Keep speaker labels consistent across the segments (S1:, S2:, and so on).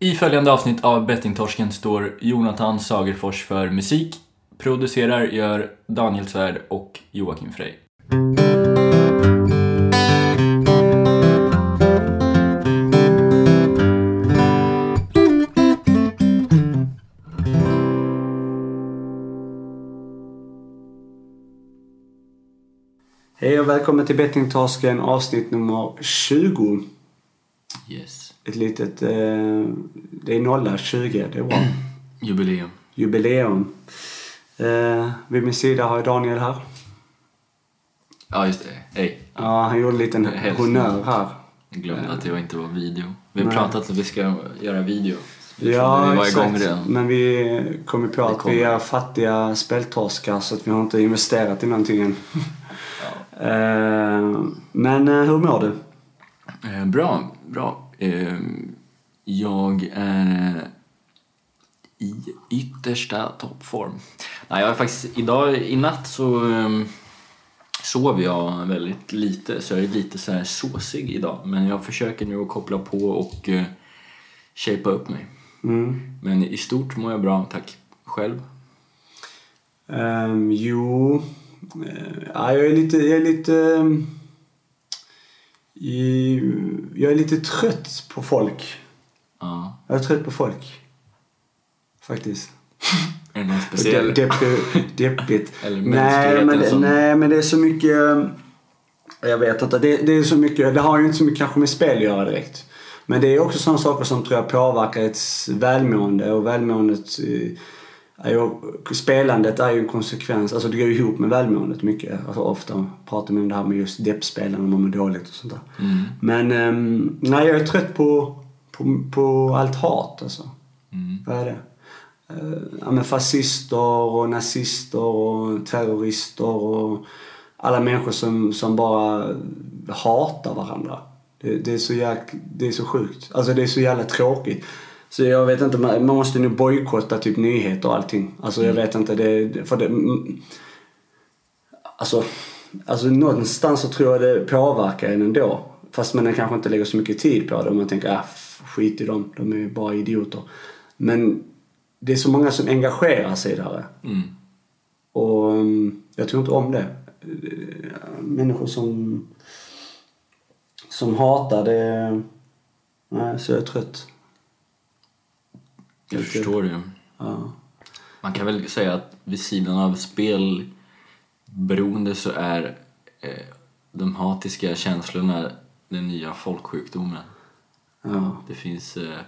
S1: I följande avsnitt av Bettingtorsken står Jonathan Sagerfors för musik. Producerar gör Daniel Svärd och Joakim Frey.
S2: Hej och välkommen till Bettingtorsken avsnitt nummer 20.
S1: Yes.
S2: Ett litet... Eh, det är nolla 20, det är bra.
S1: Jubileum.
S2: Jubileum. Eh, vid min sida har jag Daniel här.
S1: Ja, just det. Hej.
S2: Ja, han gjorde en liten
S1: Hälsning.
S2: honnör här.
S1: Jag glömde att det inte var video. Vi har
S2: Nej.
S1: pratat om att vi ska göra video. Vi
S2: Ja,
S1: vi var
S2: exakt.
S1: igång redan.
S2: Men vi kom ju på att vi är fattiga speltorskar så att vi har inte investerat i någonting än. Eh, men eh, hur mår du?
S1: Eh, bra, bra. Eh, jag är eh, i yttersta toppform. Nej, jag är faktiskt, idag, i natt så eh, sov jag väldigt lite så jag är lite så här såsig idag. Men jag försöker nu att koppla på och eh, shapea upp mig.
S2: Mm.
S1: Men i stort mår jag bra, tack. Själv?
S2: Ehm, jo, eh, ja, jag är lite... Jag är lite, ehm, i, jag är lite trött på folk.
S1: Ja.
S2: Jag är trött på folk. Faktiskt.
S1: Är det någon speciell?
S2: Depp, depp, deppigt.
S1: Eller
S2: nej, men, det-
S1: som-
S2: nej, men det är så mycket... Jag vet inte. Det, det är så mycket. Det har ju inte så mycket kanske med spel att göra direkt. Men det är också sådana saker som tror jag påverkar ett välmående och välmåendet eh, är ju, spelandet är ju en konsekvens, alltså det går ju ihop med välmåendet mycket. Alltså ofta pratar man om det här med just deppspelande när man mår dåligt och sånt där.
S1: Mm.
S2: Men ehm, nej, jag är trött på, på, på allt hat alltså.
S1: Mm.
S2: Vad är det? Eh, ja, men fascister och nazister och terrorister och alla människor som, som bara hatar varandra. Det, det, är så jäk, det är så sjukt. Alltså det är så jävla tråkigt. Så jag vet inte, man måste nu bojkotta typ nyheter och allting. Alltså jag vet inte, det, för det... mm, Alltså, alltså någonstans så tror jag det påverkar en ändå. Fast man kanske inte lägger så mycket tid på det. Man tänker, ah, f- skit i dem, de är ju bara idioter. Men det är så många som engagerar sig där.
S1: Mm.
S2: Och mm, jag tror inte om det. Människor som, som hatar det... Nej, så jag är trött.
S1: Jag
S2: Lite.
S1: förstår det.
S2: Ja.
S1: Man kan väl säga att vid sidan av spelberoende så är eh, de hatiska känslorna den nya folksjukdomen.
S2: Ja.
S1: Det finns, eh,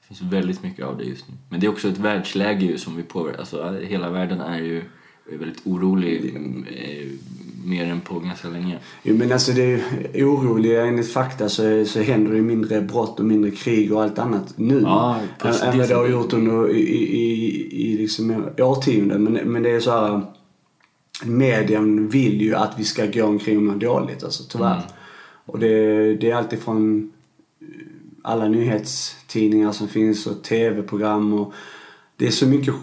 S1: det finns väldigt mycket av det just nu. Men det är också ett världsläge ju som vi påverkar. Alltså, hela världen är ju väldigt orolig eh, mer än på ganska länge.
S2: Jo men alltså det är ju oroliga enligt fakta så, så händer det mindre brott och mindre krig och allt annat nu.
S1: Ja,
S2: än, vad det har gjort under i, i, i, i liksom årtionden. Men, men det är så här. Medien vill ju att vi ska gå omkring och må dåligt alltså tyvärr.
S1: Mm.
S2: Och det, det är alltid från alla nyhetstidningar som finns och tv-program och det är så mycket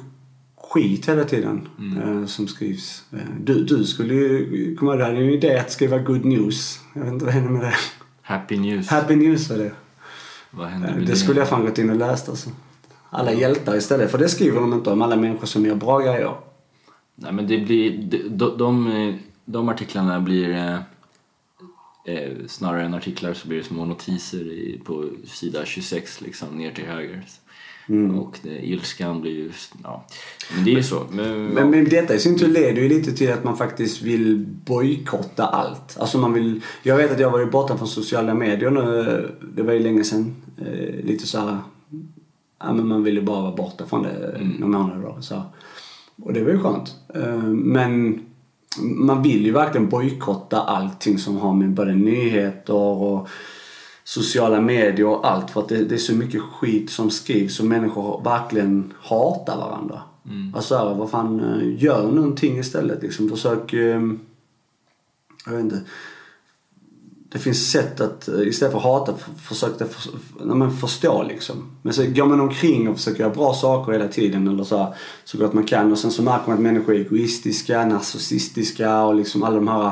S2: skit hela tiden
S1: Mm.
S2: eh, som skrivs. Eh, Du, du skulle ju, kom ihåg, du hade ju idé att skriva good news. Jag vet inte vad hände med det.
S1: Happy news.
S2: Happy news var det.
S1: Vad
S2: Eh,
S1: med
S2: Det skulle jag fan gått in och läst alltså. Alla hjältar istället. För det skriver de inte om. Alla människor som gör bra grejer.
S1: Nej men det blir, de, de, de, de artiklarna blir eh, eh, snarare än artiklar så blir det små notiser i, på sida 26 liksom ner till höger. Och det, ilskan blir ju, ja. Men det är ju så. Men,
S2: Men, men detta i sin tur leder ju lite till att man faktiskt vill bojkotta allt. Alltså man vill... Jag vet att jag var ju borta från sociala medier nu. Det var ju länge sedan. Eh, lite så här... Ja men man ville bara vara borta från det mm. några månader då. Så. Och det var ju skönt. Eh, men man vill ju verkligen bojkotta allting som har med både nyheter och sociala medier och allt. För att det, det är så mycket skit som skrivs och människor verkligen hatar varandra. Alltså här, vad fan, eh, gör någonting istället liksom. Försök, eh, jag vet inte. Det finns sätt att eh, istället för att hata försöka för, nej, förstå liksom. Men så går man omkring och försöker göra bra saker hela tiden eller så, här, så gott man kan och sen så märker man att människor är egoistiska, narcissistiska och liksom alla de här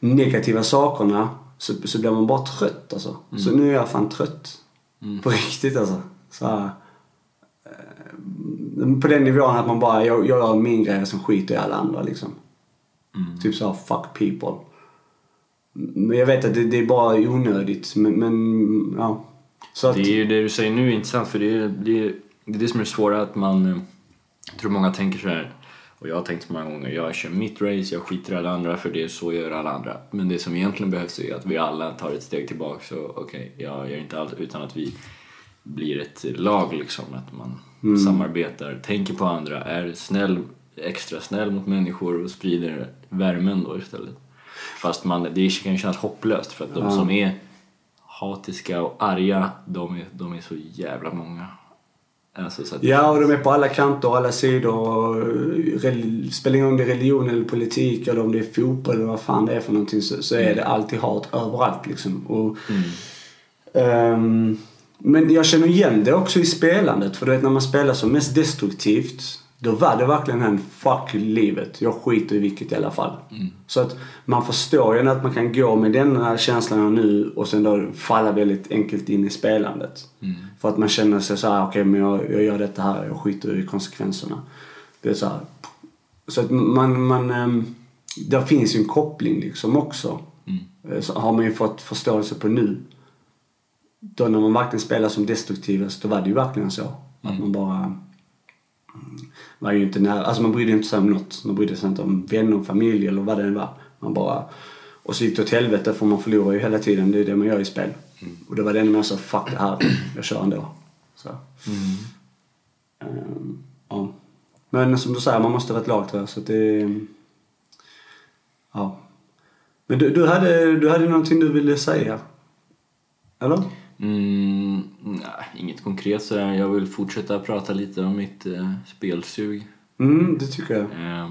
S2: negativa sakerna så, så blir man bara trött alltså. Så nu är jag fan trött. På riktigt alltså. Så här, eh, på den nivån att man bara, jag, jag gör min grej som skiter i alla andra liksom.
S1: Mm.
S2: Typ såhär, fuck people. Men jag vet att det, det är bara onödigt. Men, men ja. Så att,
S1: Det är ju det du säger nu är intressant för det är det, är, det, är det som är det svåra att man... eh, Jag tror många tänker så här och jag har tänkt många gånger, jag kör mitt race, jag skiter i alla andra för det är så gör alla andra. Men det som egentligen behövs är att vi alla tar ett steg tillbaka så okej, jag gör inte allt utan att vi blir ett lag liksom. Att man samarbetar, tänker på andra, är snäll, extra snäll mot människor och sprider värmen då istället. Fast man, det kan ju kännas hopplöst för att de som är hatiska och arga, de är, de är så jävla många. Alltså, så att,
S2: Ja, och de är på alla kanter och alla sidor. Eh, spelar ingen roll om det är religion eller politik eller om det är fotboll eller vad fan det är för någonting så, så är det alltid hat överallt liksom. Och, ehm, men jag känner igen det också i spelandet. För du vet när man spelar som mest destruktivt då var det verkligen en fuck livet. Jag skiter i vilket i alla fall. Så att man förstår ju att man kan gå med den här känslan nu och sen då falla väldigt enkelt in i spelandet. För att man känner sig så här, okej men jag, jag gör detta här, jag skiter i konsekvenserna. Det är så här. Så att man, man ehm, där finns ju en koppling liksom också. Eh, Så har man ju fått förståelse på nu. Då när man verkligen spelar som destruktivast, då var det ju verkligen så. Att man bara mm, var ju inte nära, alltså man brydde inte sig om något. Man brydde sig inte om vänner, familj eller vad det än var. Man bara, och så gick det åt helvete för man förlorar ju hela tiden, det är det man gör i spel. Och då var det ännu mer så, fuck det här, jag kör ändå. Så. Ehm, ja. Men som du säger, man måste vara ett lag tror jag. Så det... Ja. Men du, du, hade, du hade någonting du ville säga? Eller?
S1: Mm, nej, inget konkret sådär. Jag vill fortsätta prata lite om mitt eh, spelsug.
S2: Mm, det tycker jag.
S1: Eh,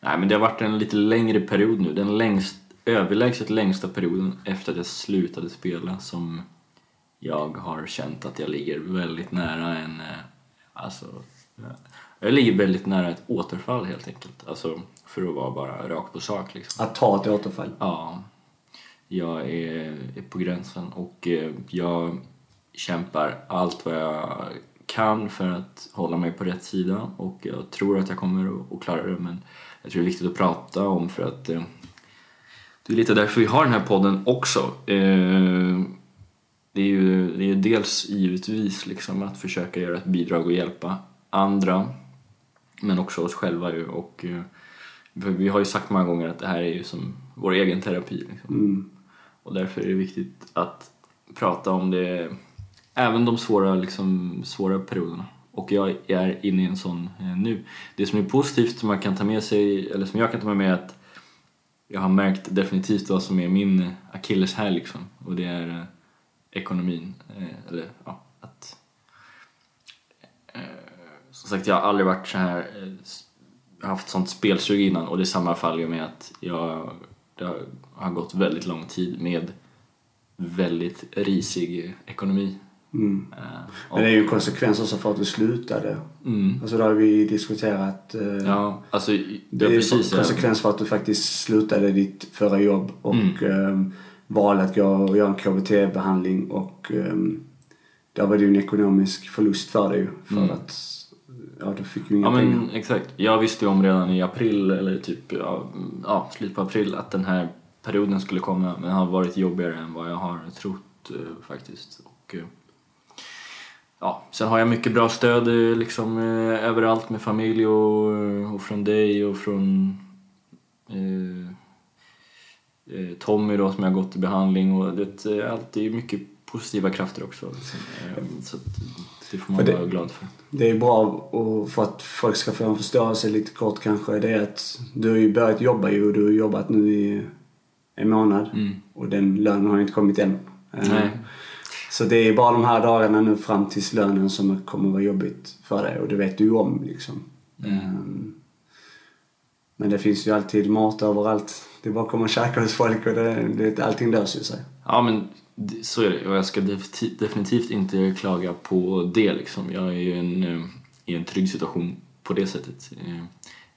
S1: nej, men det har varit en lite längre period nu. Den längst, överlägset längsta perioden efter att jag slutade spela som jag har känt att jag ligger väldigt nära en... Eh, alltså, eh, jag ligger väldigt nära ett återfall helt enkelt. Alltså, för att vara bara rakt på sak liksom.
S2: Att ta ett återfall.
S1: Ja, jag är, är på gränsen och eh, jag kämpar allt vad jag kan för att hålla mig på rätt sida och jag tror att jag kommer att, klara det men jag tror det är viktigt att prata om för att eh, det är lite därför vi har den här podden också. Eh, det är ju det är dels givetvis liksom att försöka göra ett bidrag och hjälpa andra men också oss själva ju och eh, vi har ju sagt många gånger att det här är ju som vår egen terapi. Liksom.
S2: Mm.
S1: Och därför är det viktigt att prata om det, även de svåra, liksom, svåra perioderna. Och jag är inne i en sån eh, nu. Det som är positivt som man kan ta med sig, eller som jag kan ta med mig är att jag har märkt definitivt vad som är min akilleshäl liksom. Och det är eh, ekonomin. Eh, eller ja, att... Som sagt, jag har aldrig varit så här haft sånt spelsug innan och det sammanfaller ju med att jag det har- har gått väldigt lång tid med väldigt risig ekonomi.
S2: Mm.
S1: Eh,
S2: Men det är ju en konsekvens också för att du slutade.
S1: Mm.
S2: Alltså då har vi diskuterat. Eh,
S1: Ja, alltså,
S2: det
S1: det
S2: är
S1: precis.
S2: konsekvens för att du faktiskt slutade ditt förra jobb och
S1: Mm.
S2: eh, valde att gå och göra en KBT-behandling och eh, där var det ju en ekonomisk förlust för dig för
S1: Mm.
S2: att ja, du fick ju inga
S1: Ja
S2: pengar.
S1: men exakt. Jag visste ju om redan i april, eller typ ja, ja, slutet på april, att den här perioden skulle komma. Men den har varit jobbigare än vad jag har trott eh, faktiskt. Och, eh, ja, sen har jag mycket bra stöd eh, liksom, överallt med familj och, och från dig och från eh, Tommy då som jag har gått i behandling och det är alltid mycket positiva krafter också. Liksom. Så att, det får man
S2: det-
S1: vara glad för.
S2: Det är bra och för att folk ska få en förståelse lite kort kanske. Det är att du har ju börjat jobba ju och du har jobbat nu i en månad.
S1: Mm.
S2: Och den lönen har inte kommit än. Eh,
S1: Nej.
S2: Så det är bara de här dagarna nu fram tills lönen som kommer vara jobbigt för dig och det vet du ju om liksom.
S1: Mm.
S2: Ehm, Men det finns ju alltid mat överallt. Det är bara att komma och käka hos folk och det, det, allting löser ju sig.
S1: Ja men så är det och jag ska definitivt, inte klaga på det liksom. Jag är ju en, eh, i en trygg situation på det sättet. Eh,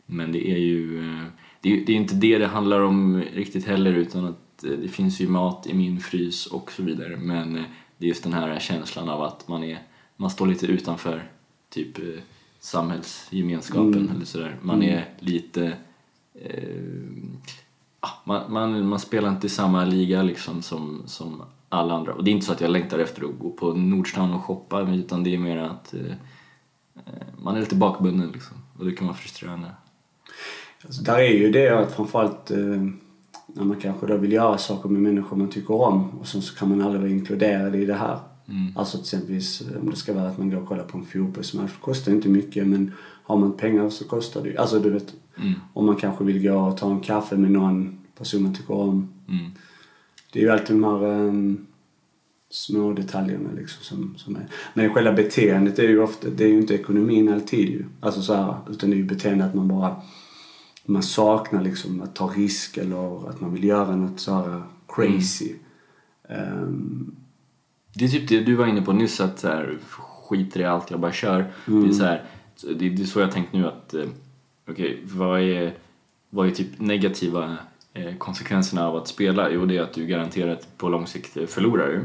S1: Men det är ju eh, det är, det är inte det det handlar om riktigt heller utan att det finns ju mat i min frys och så vidare. Men det är just den här känslan av att man är man står lite utanför typ samhällsgemenskapen
S2: Mm.
S1: eller sådär. Man är lite... Eh, man, man, man spelar inte i samma liga liksom som, som alla andra. Och det är inte så att jag längtar efter att gå på Nordstan och shoppa utan det är mer att eh, eh, man är lite bakbunden liksom. Och det kan vara frustrerande.
S2: Alltså, där är ju det att framförallt eh, när man kanske då vill göra saker med människor man tycker om och sen så kan man aldrig vara inkluderad i det här.
S1: Mm.
S2: Alltså till exempelvis eh, om det ska vara att man går och kollar på en fotbollsmatch. Det kostar inte mycket men har man pengar så kostar det ju. Alltså du vet,
S1: Mm.
S2: om man kanske vill gå och ta en kaffe med någon person man tycker om.
S1: Mm.
S2: Det är ju alltid de här um, små detaljerna liksom som, som är. Men själva beteendet är ju ofta, det är ju inte ekonomin alltid ju. Alltså så här, utan det är ju beteende att man bara, man saknar liksom att ta risk eller att man vill göra något så här crazy. Ehm,
S1: Det är typ det du var inne på nyss att så här, skiter i allt, jag bara kör. Det, är så här, det, det är så jag tänkt nu att okej, vad, är, vad är typ negativa eh, konsekvenserna av att spela? Jo, det är att du garanterat på lång sikt eh, förlorar. ju.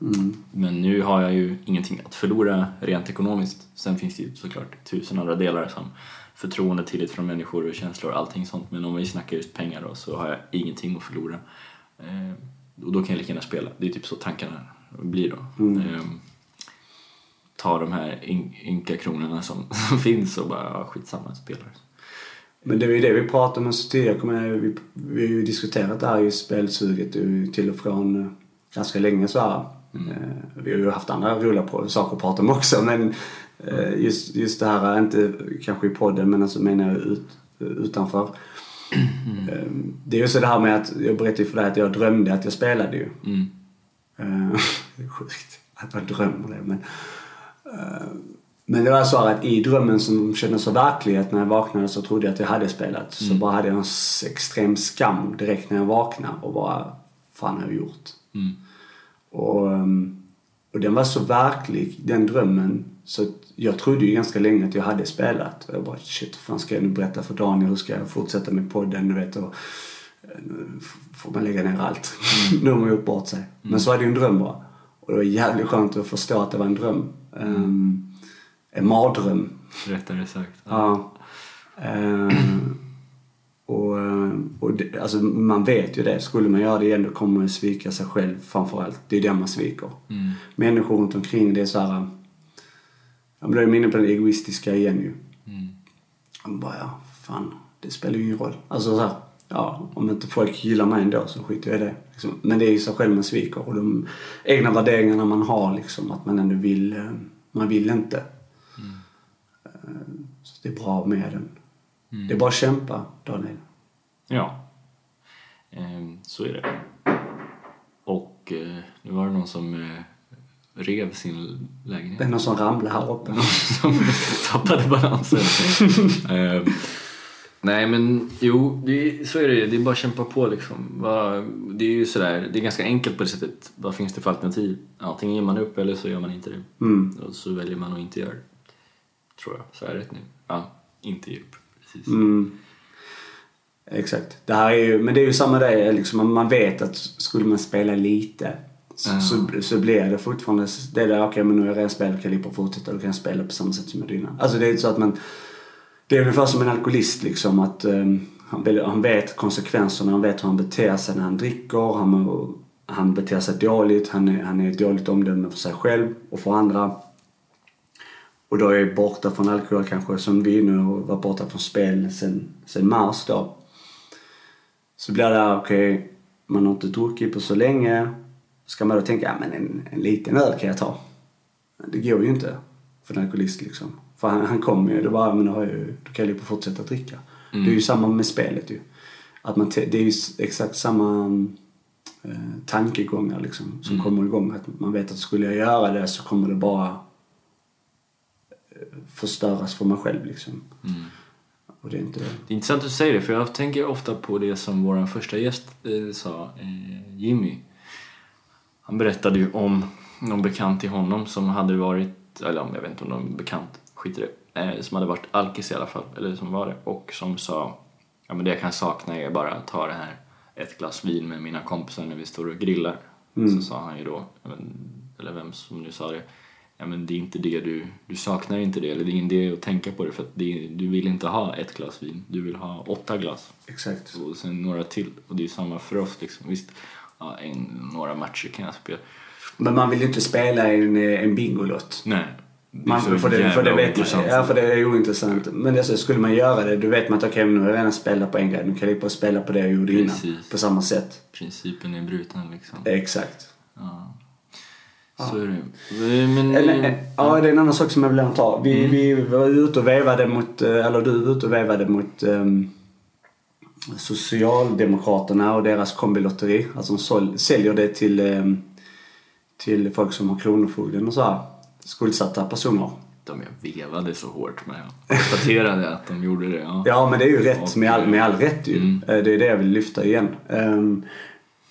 S2: mm,
S1: Men nu har jag ju ingenting att förlora rent ekonomiskt. Sen finns det ju såklart tusen andra delar som förtroende, tillit från människor och känslor och allting sånt. Men om vi snackar just pengar då så har jag ingenting att förlora. Eh, och då kan jag lika gärna spela. Det är typ så tankarna blir då.
S2: Mm.
S1: Eh, ta de här ynka kronorna som, som finns och bara ja, skitsamma, spelar.
S2: Men det är ju det vi pratar om så tidigare. Kommer vi, vi har ju diskuterat det här i spelsuget till och från eh, ganska länge så här. Eh, Vi har ju haft andra roliga saker att prata om också men eh, just, just det här, inte kanske i podden men alltså menar jag ut, utanför. Eh, Det är ju så det här med att, jag berättade för dig att jag drömde att jag spelade ju.
S1: Mm.
S2: Sjukt att man drömmer det. Men, men det var så att i drömmen som kändes så verklig att när jag vaknade så trodde jag att jag hade spelat. Så bara hade jag en extrem skam direkt när jag vaknade och bara, fan har jag gjort?
S1: Mm.
S2: Och, ehm, och den var så verklig, den drömmen. Så jag trodde ju ganska länge att jag hade spelat. Och jag bara shit, fan ska jag nu berätta för Daniel? Hur ska jag fortsätta med podden? Du vet, och, eh, nu f- får man lägga ner allt. nu har man gjort bort sig. Men så var det ju en dröm bara. Och det var jävligt skönt att förstå att det var en dröm. Um, en mardröm.
S1: Rättare sagt.
S2: Ja. Ehm, och eh, och det, alltså man vet ju det. Skulle man göra det igen då kommer man svika sig själv framförallt. Det är det man sviker.
S1: Mm.
S2: Människor runt omkring det är så här. Ja, men då är man inne på den egoistiska igen ju.
S1: Mm.
S2: Man bara, ja, fan, det spelar ju ingen roll. Alltså så här, ja, om inte folk gillar mig ändå så skiter jag i det. Liksom. Men det är ju sig själv man sviker och de egna värderingarna man har liksom, att man ändå vill, eh, man vill inte. Eh, Så det är bra med den. Det är bara att kämpa, Daniel.
S1: Ja, Ehm, så är det. Och eh, nu var det någon som eh, rev sin lägenhet.
S2: Det är någon som ramlar här uppe.
S1: som tappade balansen. Ehm, nej men jo, det, så är det. Det är bara att kämpa på liksom. Det är ju sådär, det är ganska enkelt på det sättet. Vad finns det för alternativ? Antingen ger man upp eller så gör man inte det.
S2: Mm.
S1: Och så väljer man att inte göra det. Tror jag. Så är det nu. Ja, inte upp. Precis.
S2: Mm. Exakt. Det här är ju, men det är ju samma där, liksom, man- vet att skulle man spela lite så,
S1: Ja.
S2: så, så blir det fortfarande det är där, okej men nu har jag redan spelat, jag lippa fortsätta, då kan jag spela på samma sätt som jag gjorde innan. Alltså det är inte så att man, det är ungefär som en alkoholist liksom att um, han, han vet konsekvenserna, han vet hur han beter sig när han dricker, han, han beter sig dåligt, han är, han är ett dåligt omdöme för sig själv och för andra. Och då är jag borta från alkohol kanske som vi nu har varit borta från spel sen, sen mars då. Så blir det okej, man har inte druckit på så länge. Ska man då tänka, ja men en, en liten öl kan jag ta. Men Det går ju inte för en alkoholist liksom. För han, han kommer ju, då bara, men då, har jag, ju- då kan jag ju fortsätta dricka. Det är ju samma med spelet ju. Att man, det är ju exakt samma eh, tankegångar liksom som kommer igång. Att man vet att skulle jag göra det så kommer det bara förstöras för mig själv liksom. Och det är inte...
S1: Det är intressant att du säger det, för jag tänker ofta på det som vår första gäst eh, sa, eh, Jimmy. Han berättade ju om någon bekant till honom som hade varit, eller jag vet inte om någon bekant, skit i det, eh, som hade varit alkis i alla fall, eller som var det, och som sa ja men det jag kan sakna är bara att ta det här ett glas vin med mina kompisar när vi står och grillar. Så sa han ju då, eller vem som nu sa det, ja men det är inte det du, du saknar inte det, eller det är ingen idé att tänka på det för att det, du vill inte ha ett glas vin, du vill ha åtta glas.
S2: Exakt.
S1: Och sen några till. Och det är samma för oss liksom. Visst, ja, en, några matcher kan jag spela.
S2: Men man vill ju inte spela en, en bingolott.
S1: Nej.
S2: Man, för, det, för det vet man, ja, för det är ointressant. Men alltså, skulle man göra det, då vet man att okej, nu har jag redan spelat på en grej. Nu kan jag spela på det jag gjorde innan.
S1: Precis.
S2: På samma sätt.
S1: Principen är bruten liksom.
S2: Exakt.
S1: Ja. Så är det. Men,
S2: Eller, ja, det är en annan sak som jag vill ta. Vi,
S1: Mm.
S2: vi var ute och vevade mot, eh, eller du var ute och vevade mot um, Socialdemokraterna och deras kombilotteri. Alltså de sål, säljer det till, ehm, till folk som har Kronofogden och så här. Skuldsatta personer.
S1: de jag vevade så hårt men jag konstaterade att de gjorde det. Ja.
S2: Ja, men det är ju rätt. Med, all, med all rätt ju.
S1: Mm.
S2: Eh, Det är det jag vill lyfta igen. Ehm,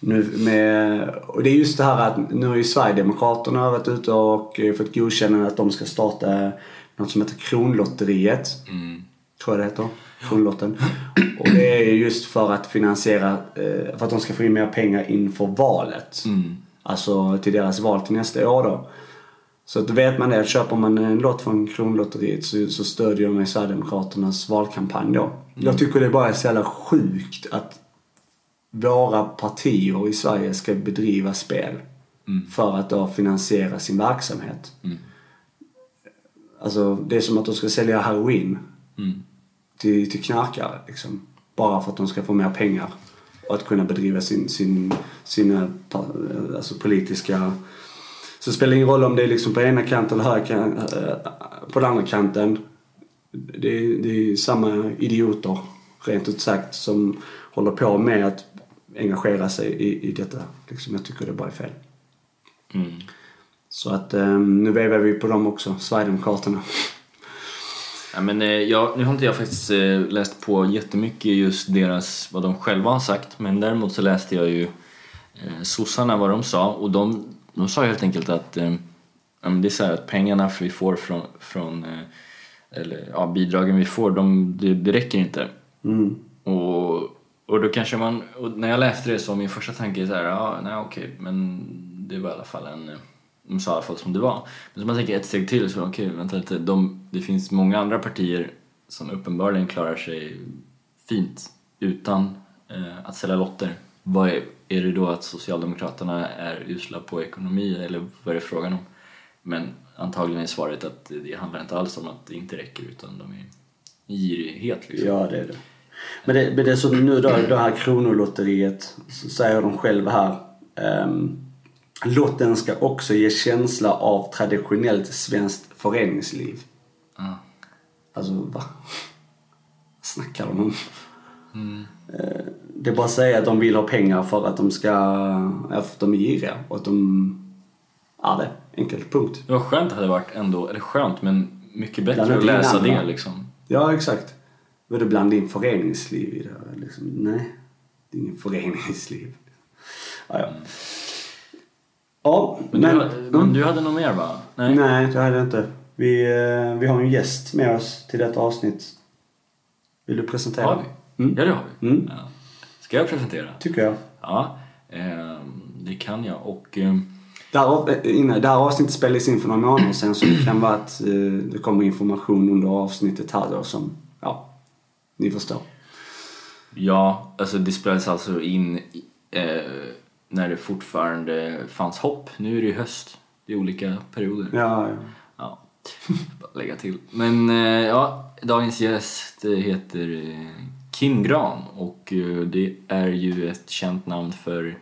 S2: nu med, och det är just det här att nu har ju Sverigedemokraterna varit ute och eh, fått godkännande att de ska starta något som heter Kronlotteriet.
S1: Mm.
S2: Tror jag det heter. Kronlotten. Och det är just för att finansiera, eh, för att de ska få in mer pengar inför valet.
S1: Mm.
S2: Alltså till deras val till nästa år då. Så att då vet man det, att köper man en lott från Kronlotteriet så, så stödjer de Sverigedemokraternas valkampanj då. Jag tycker det bara är så jävla sjukt att våra partier i Sverige ska bedriva spel
S1: Mm.
S2: för att då finansiera sin verksamhet.
S1: Mm.
S2: Alltså det är som att de ska sälja heroin
S1: Mm.
S2: till, till knarkare liksom. Bara för att de ska få mer pengar och att kunna bedriva sin, sin, sina pa- alltså politiska... Så det spelar ingen roll om det är liksom på ena kanten eller höger kan, eh, på den andra kanten. Det är, det är samma idioter, rent ut sagt, som håller på med att engagera sig i, i detta. Liksom, jag tycker det bara är fel.
S1: Mm.
S2: Så att eh, nu vevar vi på dem också, Sverigedemokraterna.
S1: Ja, men, eh, jag, nu har inte jag faktiskt eh, läst på jättemycket just deras, vad de själva har sagt men däremot så läste jag ju eh, sossarna vad de sa och de, de sa helt enkelt att eh, det är så här att pengarna vi får från, från eh, eller ja, bidragen vi får, de, det, det räcker inte.
S2: Mm.
S1: Och, och då kanske man, och när jag läste det så var min första tanke så här, ja, nej okej, men det var i alla fall en, de sa i alla fall som det var. Men så man tänker ett steg till så, okej, vänta lite, de, det finns många andra partier som uppenbarligen klarar sig fint utan eh, att sälja lotter. Vad är, är det då att Socialdemokraterna är usla på ekonomi eller vad är det frågan om? Men antagligen är svaret att det handlar inte alls om att det inte räcker utan de är girighet liksom.
S2: Ja, det är det. Men det, men det är så nu då, det här kronolotteriet, så säger de själva här. ehm, lotten ska också ge känsla av traditionellt svenskt föreningsliv.
S1: Ja.
S2: Alltså, va? Snackar de om? Eh, Det är bara att säga att de vill ha pengar för att de ska, för att de är giriga och att de, ja det, enkelt, punkt.
S1: Det var skönt hade det varit ändå, eller skönt men mycket bättre att läsa det liksom.
S2: Ja, exakt. Vad du blanda in föreningsliv i det här? Liksom, nej, det är ingen föreningsliv. Ja, ja. Ja,
S1: Men,
S2: men...
S1: du, hade- men
S2: mm.
S1: du hade nog mer va? Nej?
S2: Nej, det hade jag inte. Vi, eh, vi har en gäst med oss till detta avsnitt. Vill du presentera?
S1: Har vi?
S2: Mm.
S1: Ja det har vi.
S2: Mm.
S1: Ja. Ska jag presentera?
S2: Tycker jag.
S1: Ja, ehm, det kan jag och ehm,
S2: eh, innan, det här avsnittet spelades in för några månader sedan så det kan vara att eh, det kommer information under avsnittet här då som, ni förstår.
S1: ja, alltså det spelades alltså in eh, när det fortfarande fanns hopp. Nu är det ju höst. Det är olika perioder.
S2: Ja, ja.
S1: Ja, bara lägga till. Men eh, ja, dagens gäst heter eh, Kim Gran och eh, det är ju ett känt namn för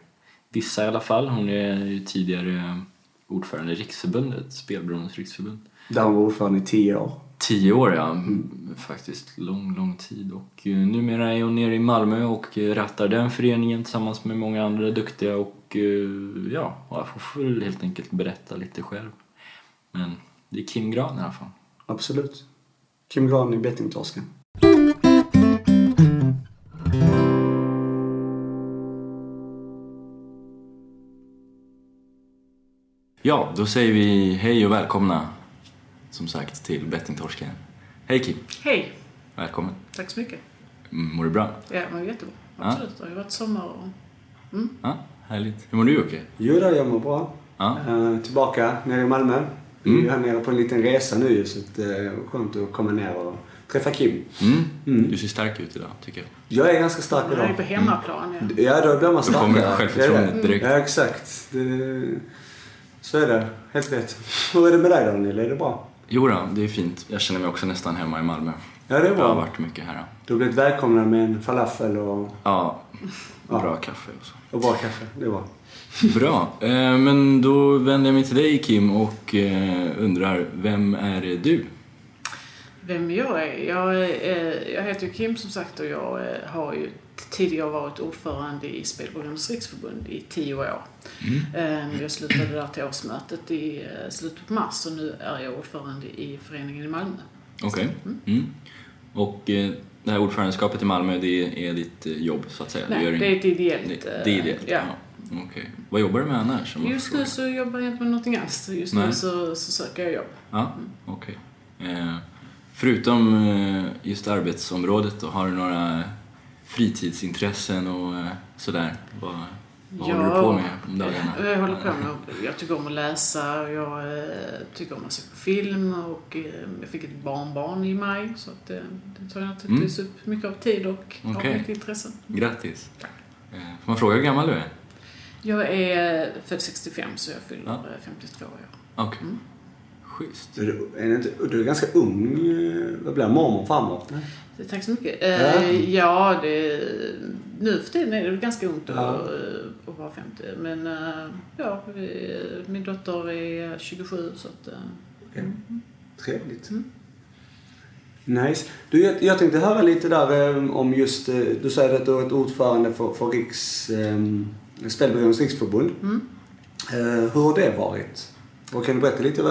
S1: vissa i alla fall. Hon är ju tidigare ordförande i Riksförbundet, Spelberoendes riksförbund.
S2: Där hon var ordförande i tio år.
S1: Tio år ja, mm. faktiskt lång, lång tid. Och eh, numera är hon nere i Malmö och eh, rattar den föreningen tillsammans med många andra duktiga och eh, ja, jag får väl helt enkelt berätta lite själv. Men det är Kim Gran i alla fall.
S2: Absolut. Kim Gran i bettingtorsken.
S1: Ja, då säger vi hej och välkomna som sagt till Bettingtorsken. Hej Kim,
S3: Hej!
S1: välkommen.
S3: Tack så mycket.
S1: Mm, Mår du bra?
S3: Ja, men jättebra. Absolut. Det har ju varit sommar och...
S1: Ja, härligt. Hur mår du Jocke?
S2: Jo då, jag mår bra.
S1: Ja.
S2: Eh, tillbaka nere i Malmö. Vi är här nere på en liten resa nu så det är skönt att komma ner och träffa Kim.
S1: Mm. Du ser stark ut idag, tycker jag.
S2: Jag är ganska stark
S3: Jag är
S2: idag.
S3: på hemmaplan. Ja.
S2: Ja, då blir man
S1: Då kommer
S2: starkare.
S1: självförtroendet
S2: Det är det.
S1: direkt.
S2: Ja, exakt. Det, så är det. Helt rätt. Hur är det med dig Daniel? Är det bra?
S1: Jo då, det är fint. Jag känner mig också nästan hemma i Malmö.
S2: Ja, det är
S1: Jag har varit mycket här.
S2: Du har blivit välkomnad med en falafel och,
S1: Ja,
S2: Ja.
S1: bra kaffe och så.
S2: och bra kaffe. Det bra.
S1: Bra, eh, men då vänder jag mig till dig Kim och eh, undrar, vem är du?
S3: Vem jag är? Jag, är, jag heter ju Kim som sagt och jag eh, har ju tidigare varit ordförande i Spelbolagens riksförbund i tio år. Eh, Jag slutade där till årsmötet i eh, slutet på mars och nu är jag ordförande i föreningen i Malmö.
S1: Okej. Mm. Och eh, det här ordförandeskapet i Malmö, det är ditt eh, jobb så att säga?
S3: Nej,
S1: gör
S3: det är ett ideellt.
S1: det,
S3: eh,
S1: det är ideellt?
S3: Ja.
S1: Okej. Vad jobbar du med annars?
S3: Just nu så jobbar jag inte med någonting alls. Just
S1: Nej.
S3: nu så, så söker jag jobb.
S1: Ja, okej. Eh, förutom eh, just arbetsområdet då, har du några fritidsintressen och eh, sådär? Vad, vad
S3: Ja.
S1: håller du på med om dagarna?
S3: Jag håller på med, jag tycker om att läsa, jag eh, tycker om att se på film och jag fick ett barnbarn i maj så att eh, det tar naturligtvis upp mycket av tid och
S1: Mm.
S3: Har mycket intresse.
S1: Grattis! Får man fråga hur gammal du är?
S3: Jag är född 65 så jag fyller
S1: Ja.
S3: eh, 52 år.
S1: Okej.
S3: Mm.
S1: Schysst.
S2: Du, är inte, du är ganska ung. eh, Vad blir mormor framåt?
S3: Så Tack så mycket. Eh, ja, det, nu för tiden är det ganska ungt att,
S2: Ja.
S3: att vara 50 men eh, ja, vi, min dotter är 27 så att eh,
S2: Ja. Trevligt.
S3: Mm.
S2: Nice. Du, jag, jag tänkte höra lite där om just, du säger att du är ett ordförande för, för Riks, eh, Spelberoendes riksförbund.
S3: Mm.
S2: Eh, hur har det varit? Och kan du berätta lite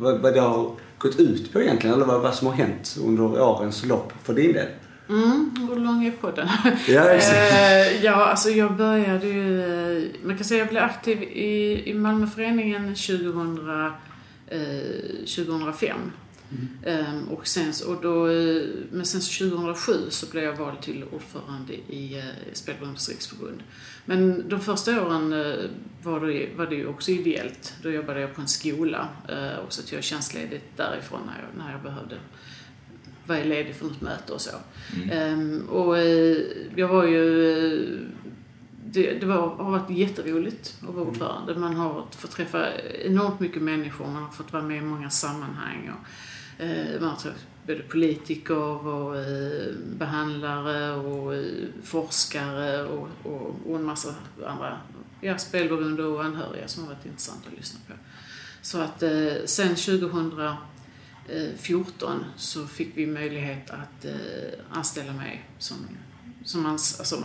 S2: vad, vad, det har gått ut på egentligen? Eller vad, vad som har hänt under årens lopp för din del?
S3: Mm, hur lång är podden?
S2: Ja.
S3: Eh, ja, alltså jag började ju... eh, Man kan säga att jag blev aktiv i, i Malmöföreningen 2000, eh, 2005. Ehm, och sen, och då, eh, men sen så 2007 så blev jag vald till ordförande i eh, Spelberoendes riksförbund. Men de första åren eh, var det, var det ju också ideellt. Då jobbade jag på en skola eh, och så tog jag tjänstledigt därifrån när jag, när jag behövde vara ledig för något möte och så. Ehm, och eh, jag var ju... Det, det var, har varit jätteroligt att vara ordförande. Man har fått träffa enormt mycket människor, man har fått vara med i många sammanhang. Och, eh, man har träffat både politiker och eh, behandlare och forskare och, och, och en massa andra ja, spelberoende och anhöriga som har varit intressant att lyssna på. Så att eh, sen 2014 så fick vi möjlighet att eh, anställa mig som, som ans, alltså, eh,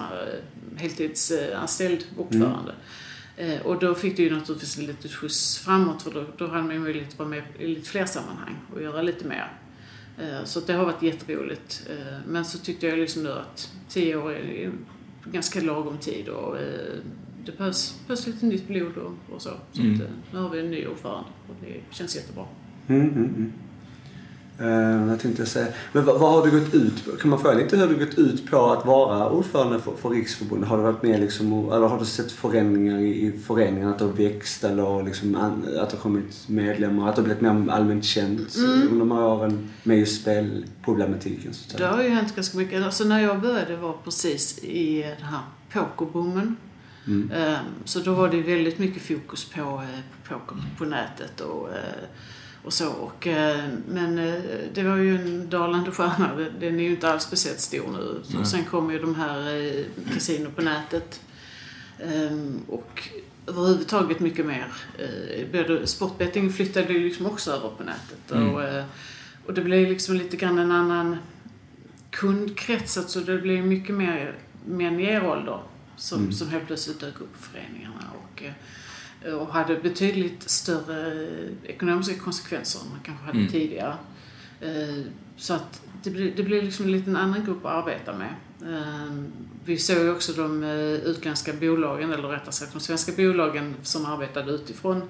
S3: heltidsanställd ordförande. Eh, och då fick det ju naturligtvis en liten skjuts framåt för då, då hade man möjlighet att vara med i lite fler sammanhang och göra lite mer. Eh, så det har varit jätteroligt. Eh, men så tyckte jag liksom nu att tio år är ganska lagom tid och eh, det behövs, behövs lite nytt blod och, och så. Så
S1: Mm.
S3: att, nu har vi en ny ordförande och det känns jättebra.
S2: Mm, mm, Eh, jag tänkte säga, men vad, vad har du gått ut på? Kan man fråga lite hur du gått ut på att vara ordförande för, för Riksförbundet? Har du varit med liksom, eller har du sett förändringar i, i föreningen? Att det har växt eller liksom, an, att det har kommit medlemmar? Att det har blivit mer allmänt känt
S3: Mm.
S2: under de här åren med just spelproblematiken? Så
S3: Det har ju hänt ganska mycket. Alltså när jag började var precis i den här pokerboomen.
S2: Mm.
S3: Ehm, Så då var det väldigt mycket fokus på, eh, på poker på nätet och, eh, och så. Och, eh, men eh, det var ju en dalande stjärna. Den- är ju inte alls speciellt stor nu. Och sen kom ju de här eh, kasino på nätet. Ehm, Och överhuvudtaget mycket mer. eh, Både sportbetting flyttade ju liksom också över på nätet.
S1: Mm.
S3: Och, eh, och det blev liksom lite grann en annan kundkrets. Alltså det blev mycket mer män i er ålder som,
S2: Mm.
S3: som helt plötsligt dök upp i föreningarna. Och, eh, och hade betydligt större ekonomiska konsekvenser än man kanske hade
S1: Mm.
S3: tidigare. Eh, Så att det blir, det blir liksom en liten annan grupp att arbeta med. Eh, Vi såg ju också de eh, utländska bolagen, eller rättare sagt de svenska bolagen som arbetade utifrån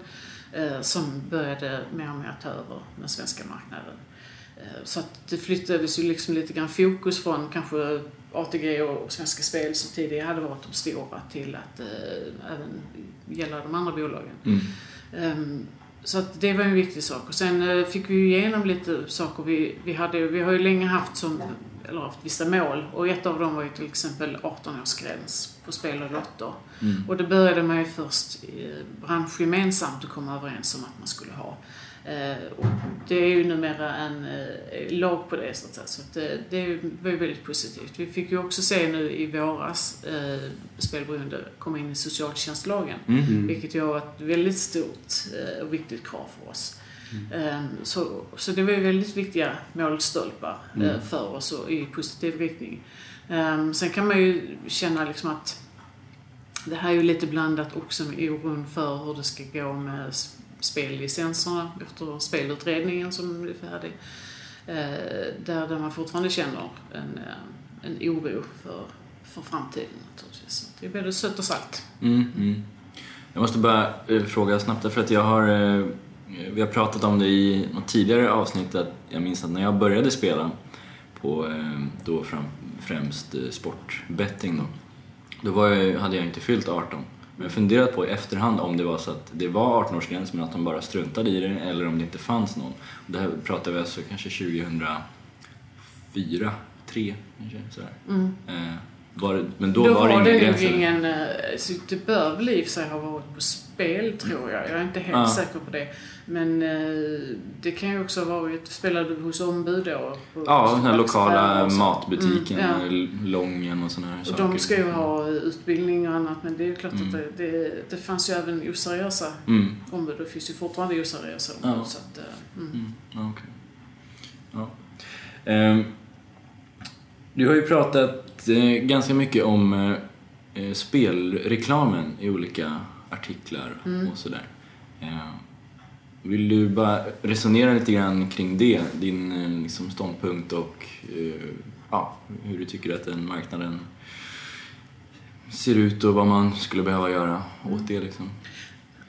S3: eh, som började mer och mer ta över den svenska marknaden. Eh, Så att det flyttades ju liksom lite grann fokus från kanske ATG och Svenska Spel som tidigare hade varit de stora till att eh, även gälla de andra bolagen.
S1: Mm.
S3: Ehm, så att det var en viktig sak. Och sen eh, fick vi igenom lite saker. Vi, vi, hade, vi har ju länge haft som, eller haft vissa mål. Och ett av dem var ju till exempel 18-årsgräns på spel och lotter.
S1: Mm.
S3: Och det började man ju först eh, branschgemensamt att komma överens om att man skulle ha. Eh, det är ju numera en eh, lag på det så att säga. Så att det, det var ju väldigt positivt. Vi fick ju också se nu i våras eh, spelberoende komma in i socialtjänstlagen.
S1: Mm.
S3: Vilket ju har varit ett väldigt stort eh, och viktigt krav för oss. Eh, Så, så det var ju väldigt viktiga målstolpar eh,
S2: Mm.
S3: för oss och i positiv riktning. Eh, Sen kan man ju känna liksom att det här är ju lite blandat också med oron för hur det ska gå med spellicenserna efter spelutredningen som blev färdig. Eh, där, där man fortfarande känner en, eh, en oro för, för framtiden naturligtvis. Så Det är både sött och salt.
S1: Mm, mm. Jag måste bara eh, fråga snabbt därför att jag har vi har pratat om det i något tidigare avsnitt att jag minns att när jag började spela på då fram, främst sportbetting då, då var jag, hade jag inte fyllt 18. Men jag funderat på i efterhand om det var så att det var 18-årsgräns men att de bara struntade i det eller om det inte fanns någon. Och det här pratar vi alltså kanske 2004, 3 kanske sådär.
S3: Mm.
S1: Eh, var men då,
S3: Då,
S1: var det ingen gräns? eller?
S3: ingen... eh, Så det bör väl i och för sig ha varit på spel, tror jag. Jag är inte helt
S1: Ja.
S3: säker på det. Men eh, det kan ju också ha varit... Spelade du hos ombud då? På
S1: Ja, den här lokala matbutiken,
S3: Mm, ja.
S1: eller Lången och sådana här
S3: Och
S1: saker.
S3: de ska ju ha utbildning och annat, men det är ju klart
S1: Mm.
S3: att det, det, det fanns ju även oseriösa
S1: Mm,
S3: ombud. Det finns ju fortfarande oseriösa ombud.
S1: Ja.
S3: Så att, eh, mm.
S1: mm, okej. Ja. Ehm, du har ju pratat eh, ganska mycket om eh, eh, spelreklamen i olika artiklar
S3: Mm.
S1: och sådär. Vill du bara resonera lite grann kring det, din liksom, ståndpunkt och ja, hur du tycker att den marknaden ser ut och vad man skulle behöva göra åt det liksom?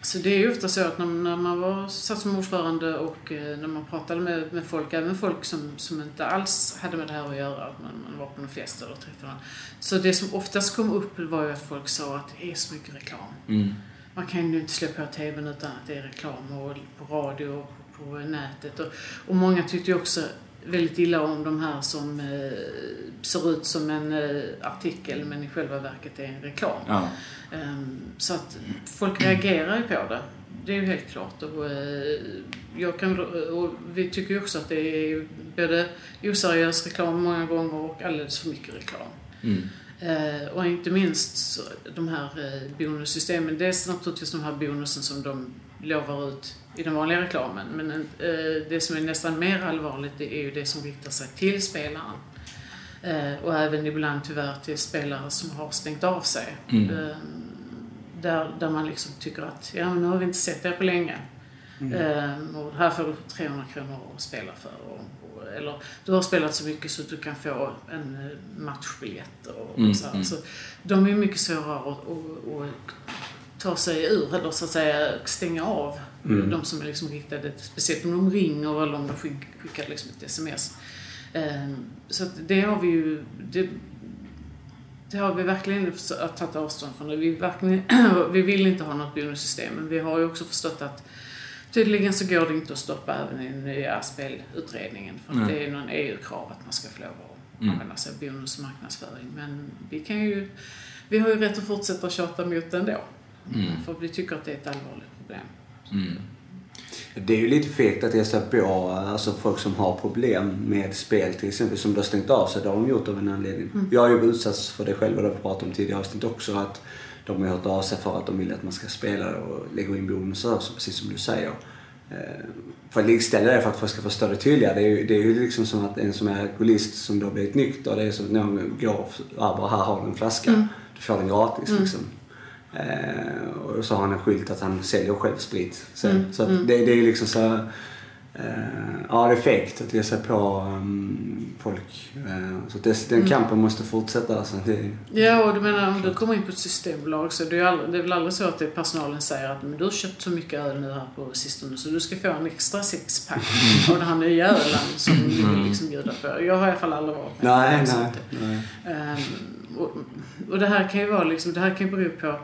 S3: Så det är ju ofta så att när, när man var, satt som ordförande och eh, när man pratade med, med folk, även folk som, som inte alls hade med det här att göra, att man, man var på någon fest eller träffade någon. Så det som oftast kom upp var ju att folk sa att det är så mycket reklam.
S1: Mm.
S3: Man kan ju inte slå på TVn utan att det är reklam och på radio och på nätet. Och, och många tyckte ju också väldigt illa om de här som eh, ser ut som en eh, artikel men i själva verket är en reklam.
S1: Ja.
S3: Ehm, Så att folk reagerar ju på det. Det är ju helt klart. Och, eh, jag kan, och vi tycker ju också att det är både oseriös reklam många gånger och alldeles för mycket reklam.
S1: Mm.
S3: Eh, och inte minst så, de här eh, bonussystemen. Dels naturligtvis de här bonusen som de lovar ut i den vanliga reklamen. Men eh, det som är nästan mer allvarligt det är ju det som riktar sig till spelaren. Eh, och även ibland tyvärr till spelare som har stängt av sig.
S1: Mm.
S3: Eh, där, där man liksom tycker att ja, men nu har vi inte sett er på länge. Eh, och här får du 300 kronor att spela för. Och, och, eller du har spelat så mycket så att du kan få en eh, matchbiljett. Och,
S1: Mm,
S3: och så.
S1: mm.
S3: Så de är mycket svårare att ta sig ur, eller så att säga stänga av.
S2: Mm.
S3: De som är liksom riktade, speciellt om de ringer eller om de skick- skickar liksom ett sms. Eh, så att det har vi ju, det, det har vi verkligen tagit avstånd från. Vi, verkligen, vi vill inte ha något bonussystem, men vi har ju också förstått att tydligen så går det inte att stoppa även i den nya spelutredningen. För att det är någon EU-krav att man ska få lov att
S1: Mm.
S3: använda sig av bonusmarknadsföring. Men vi kan ju, vi har ju rätt att fortsätta tjata mot det ändå.
S1: Mm.
S3: För vi tycker att det är ett allvarligt problem.
S1: Mm.
S2: Det är ju lite fegt att ge sig på alltså folk som har problem med spel till exempel som du har stängt av sig. Det har de gjort av en anledning. Jag har ju utsatts för det själv och det har vi pratat om tidigare avsnitt också. Att de har hört av sig för att de vill att man ska spela och lägga in bonusar så precis som du säger. Eh, För att likställa det för att folk ska förstå det tydligare. Det är ju, det är ju liksom som att en som är alkoholist som då blivit nykter. Det är som att någon går och bara här har du en flaska. Du får den gratis liksom. Eh, och så har han en skylt att han säljer själv sprit. sen.
S3: Mm,
S2: Så
S3: mm.
S2: det, det är liksom så eh, Ja, det är fegt att ge sig på um, folk. Eh, så det, den
S3: Mm.
S2: kampen måste fortsätta. Alltså. Det,
S3: Ja, och du menar om du kommer in på ett systembolag så är det, ju aldrig, det är väl aldrig så att personalen säger att men du har köpt så mycket öl nu här på sistone så du ska få en extra sexpack av den här nya ölen som vi vill liksom bjuda på. Jag har i alla fall aldrig varit med
S2: nej,
S3: Så
S2: nej. nej.
S3: Ehm, och, och det här kan ju vara liksom, det här kan ju bero på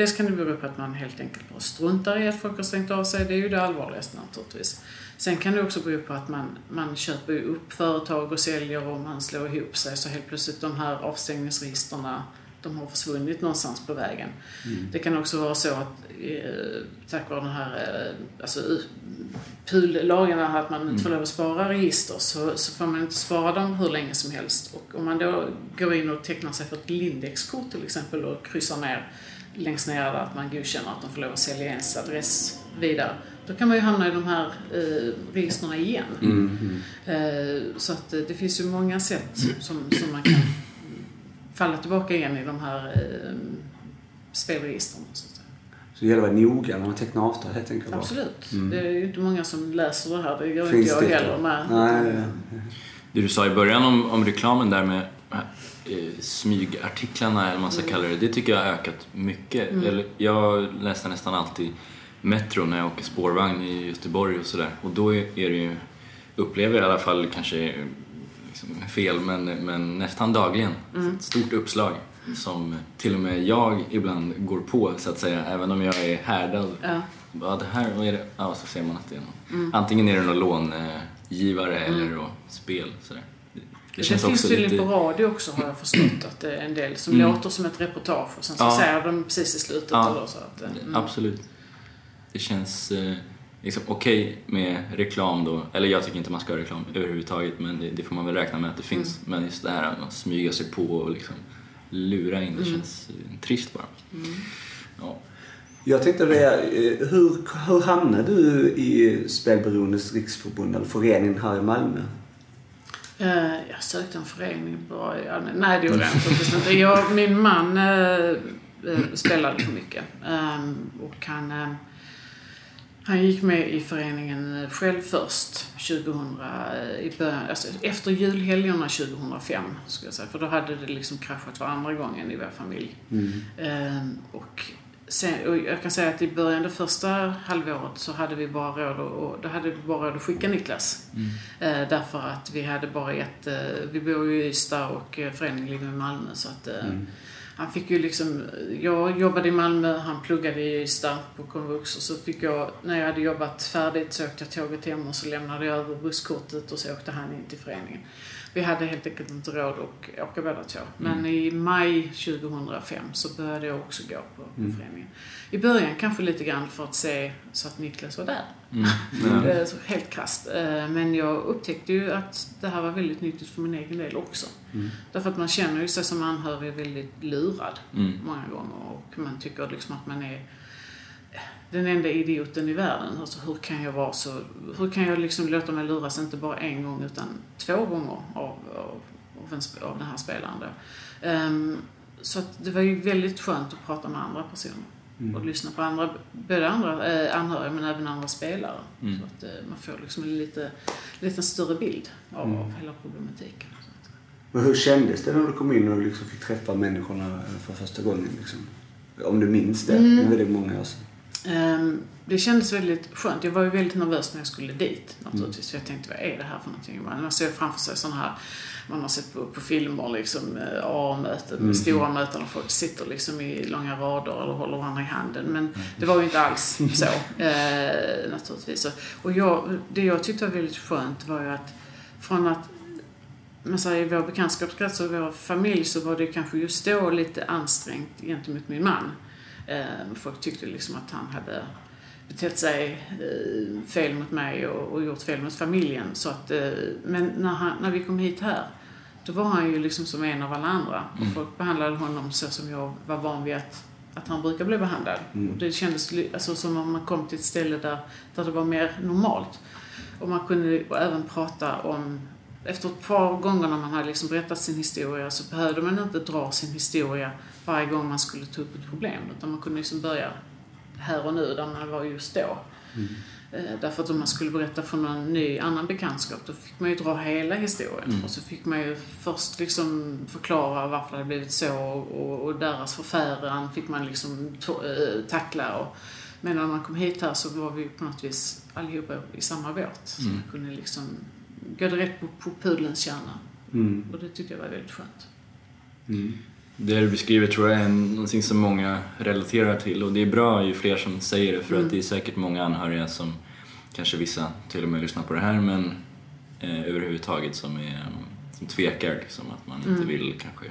S3: Dels kan det bero på att man helt enkelt bara struntar i att folk har stängt av sig. Det är ju det allvarligaste naturligtvis. Sen kan det också bero på att man, man köper upp företag och säljer och man slår ihop sig så helt plötsligt de här avstängningsregisterna de har försvunnit någonstans på vägen.
S2: Mm.
S3: Det kan också vara så att eh, tack vare den här eh, alltså, PUL-lagarna, att man inte får lov att spara register, så, så får man inte spara dem hur länge som helst. Och om man då går in och tecknar sig för ett Lindex-kort till exempel och kryssar ner längst ner där att man godkänner att de får lov att sälja ens adress vidare. Då kan man ju hamna i de här eh, registren igen.
S2: Mm. Mm.
S3: Eh, så att eh, det finns ju många sätt som, som man kan falla tillbaka igen i de här eh, spelregistren. Så,
S2: så det gäller att vara noga när man tecknar avtal helt enkelt.
S3: Absolut.
S2: Mm.
S3: Det är ju inte många som läser det här. Det gör
S2: Finns
S3: inte jag
S2: det
S3: heller med.
S2: Nej,
S1: Det du sa i början om, om reklamen där med eh, smygartiklarna eller vad man ska kalla det, det tycker jag har ökat mycket. Eller, jag läser nästan alltid Metro när jag åker spårvagn i Göteborg och sådär och då är det ju, upplever jag i alla fall kanske liksom fel men, men nästan dagligen ett stort uppslag som till och med jag ibland går på så att säga även om jag är härdad.
S3: Ja.
S1: Ja, det här, vad är det? Ja, så ser man att det är någon. Antingen är det någon långivare eller då spel. Sådär. Det,
S3: Det, finns tydligen på radio också har jag förstått att det är en del som
S1: Mm.
S3: låter som ett reportage och sen så
S1: Ja.
S3: säger de precis i slutet
S1: Ja.
S3: eller så att, eh, mm.
S1: Absolut. Det känns eh, liksom okej med reklam då. Eller jag tycker inte man ska ha reklam överhuvudtaget men det, det får man väl räkna med att det finns.
S3: Mm.
S1: Men just det här att man smyga sig på och liksom lura in, det
S3: Mm.
S1: känns eh, trist bara. Ja.
S2: Jag tänkte det, eh, hur, hur hamnade du i Spelberoendes riksförbund, eller förening här i Malmö?
S3: Eh, jag sökte en förening i allmän- Nej, det gjorde jag inte. Jag, min man eh, spelade för mycket. Ehm, och han, eh, han gick med i föreningen själv först, 2000, eh, i början, alltså efter julhelgerna 2005, ska jag säga. För då hade det liksom kraschat för andra gången i vår familj.
S2: Mm.
S3: Ehm, och, sen, och jag kan säga att i början, det första halvåret, så hade vi bara råd att, och, då hade vi bara råd att skicka Niklas. Eh, därför att vi hade bara ett, eh, vi bor ju i Ystad och eh, föreningen ligger i Malmö så att eh,
S2: Mm.
S3: han fick ju liksom, jag jobbade i Malmö, han pluggade i Ystad på komvux och så fick jag, när jag hade jobbat färdigt så åkte jag tåget hem och så lämnade jag över busskortet och så åkte han in till föreningen. Vi hade helt enkelt inte råd att åka båda två. Men i maj 2005 så började jag också gå på, på
S2: Mm.
S3: föreningen. I början kanske lite grann för att se så att Niklas var där.
S1: Mm. Ja.
S3: Eh, så Helt krasst. Eh, Men jag upptäckte ju att det här var väldigt nyttigt för min egen del också.
S2: Mm.
S3: Därför att man känner ju sig som anhörig väldigt lurad
S1: Mm.
S3: många gånger och man tycker liksom att man är den enda idioten i världen. Alltså hur kan jag vara så, hur kan jag liksom låta mig luras inte bara en gång utan två gånger av, av, av, en, sp- av den här spelaren då. Ehm, så att det var ju väldigt skönt att prata med andra personer
S2: Mm.
S3: och lyssna på andra, både andra eh, anhöriga men även andra spelare.
S1: Mm.
S3: Så att eh, man får liksom en lite, lite större bild av,
S2: Mm.
S3: av hela problematiken.
S2: Men hur kändes det när du kom in och liksom fick träffa människorna för första gången? Liksom? Om du minns det.
S3: Mm.
S2: Det är väldigt många år sedan.
S3: Ehm, det kändes väldigt skönt. Jag var ju väldigt nervös när jag skulle dit naturligtvis. För jag tänkte, vad är det här för någonting? Man ser framför sig sådana här, man har sett på, på filmer liksom, eh, AA-möten,
S2: Mm.
S3: stora möten och folk sitter liksom i långa rader eller håller varandra i handen. Men det var ju inte alls så, eh, naturligtvis. Och- Och jag, det jag tyckte var väldigt skönt var ju att från att men så här, i vår bekantskapskrets och vår familj så var det kanske just då lite ansträngt gentemot min man. Eh, folk tyckte liksom att han hade betett sig eh, fel mot mig och, gjort fel mot familjen. Så att, eh, men när, han, när vi kom hit här, då var han ju liksom som en av alla andra.
S1: Mm.
S3: folk behandlade honom så som jag var van vid att, att han brukar bli behandlad.
S2: Mm.
S3: Det kändes alltså, som om man kom till ett ställe där, där det var mer normalt. Och man kunde även prata om efter ett par gånger när man hade liksom berättat sin historia så behövde man inte dra sin historia varje gång man skulle ta upp ett problem. Utan man kunde liksom börja här och nu, där man var just då.
S2: Mm.
S3: Eh, Därför att om man skulle berätta för någon ny annan bekantskap då fick man ju dra hela historien.
S1: Mm.
S3: Och så fick man ju först liksom förklara varför det hade blivit så och, och deras förfäran fick man liksom eh, tackla. Och, men när man kom hit här så var vi på något vis allihopa i samma båt. Så
S1: Mm.
S3: man kunde liksom gå direkt på, på pudelns kärna.
S2: Mm.
S3: Och det tyckte jag var väldigt skönt.
S2: Mm.
S1: Det du beskriver tror jag är någonting som många relaterar till och det är bra ju fler som säger det för
S3: Mm.
S1: att det är säkert många anhöriga som, kanske vissa till och med lyssnar på det här, men eh, överhuvudtaget som, är, som tvekar liksom att man inte
S3: Mm.
S1: vill kanske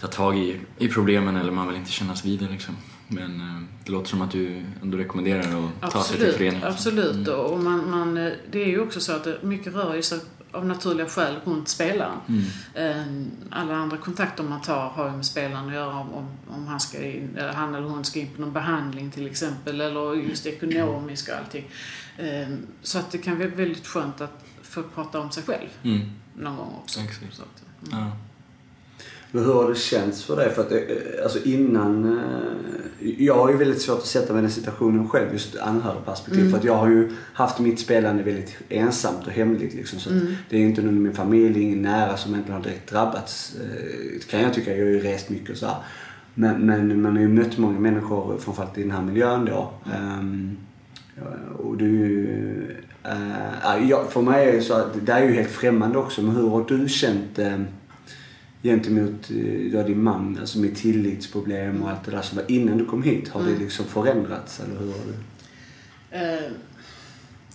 S1: ta tag i, i problemen eller man vill inte kännas vid det liksom. Men eh, det låter som att du ändå rekommenderar att ta sig till
S3: Absolut,
S1: föreningen.
S3: absolut.
S1: Mm.
S3: Och man, man, eh, det är ju också så att mycket rör ju sig av naturliga skäl runt spelaren.
S1: Mm.
S3: Eh, Alla andra kontakter man tar har ju med spelaren att göra om, om, han, ska in, eller han eller hon ska in på någon behandling till exempel eller just ekonomiskt och allting. Eh, Så att det kan vara väldigt skönt att få prata om sig själv
S1: Mm.
S3: någon gång också.
S1: Exakt.
S3: Så att, mm.
S1: Ja.
S2: Men hur har det känts för dig? För att, eh, alltså innan... eh, Jag har ju väldigt svårt att sätta mig i den situationen själv, just anhörigperspektiv.
S3: Mm.
S2: För att jag har ju haft mitt spelande väldigt ensamt och hemligt liksom. Så
S3: Mm.
S2: det är ju inte någon i min familj, ingen nära som egentligen har direkt drabbats. eh, kan jag tycka. Jag har ju rest mycket och så här. Men, men man har ju mött många människor, framförallt i den här miljön då. Ja, och du... Uh, ja, för mig är det så att det där är ju helt främmande också. Men hur har du känt eh, gentemot eh, ja, din man, alltså med tillitsproblem och allt det där som var innan du kom hit? Har det
S3: Mm.
S2: liksom förändrats eller hur har du?
S3: Eh,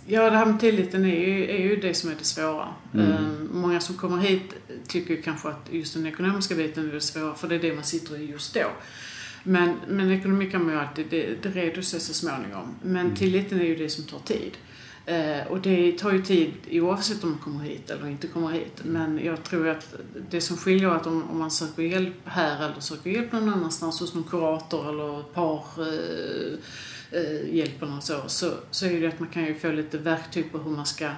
S3: Ja, det här med tilliten är ju, är ju det som är det svåra.
S2: Mm.
S3: Eh, Många som kommer hit tycker kanske att just den ekonomiska biten är det svåra, för det är det man sitter i just då. Men, men ekonomi kan man ju alltid, det, det reder sig så småningom. Men tilliten är ju det som tar tid. Eh, och det tar ju tid oavsett om man kommer hit eller inte kommer hit. Men jag tror att det som skiljer är att om, om man söker hjälp här eller söker hjälp någon annanstans hos någon kurator eller par eh, eh, hjälpen och så, så, så är det att man kan ju få lite verktyg på hur man ska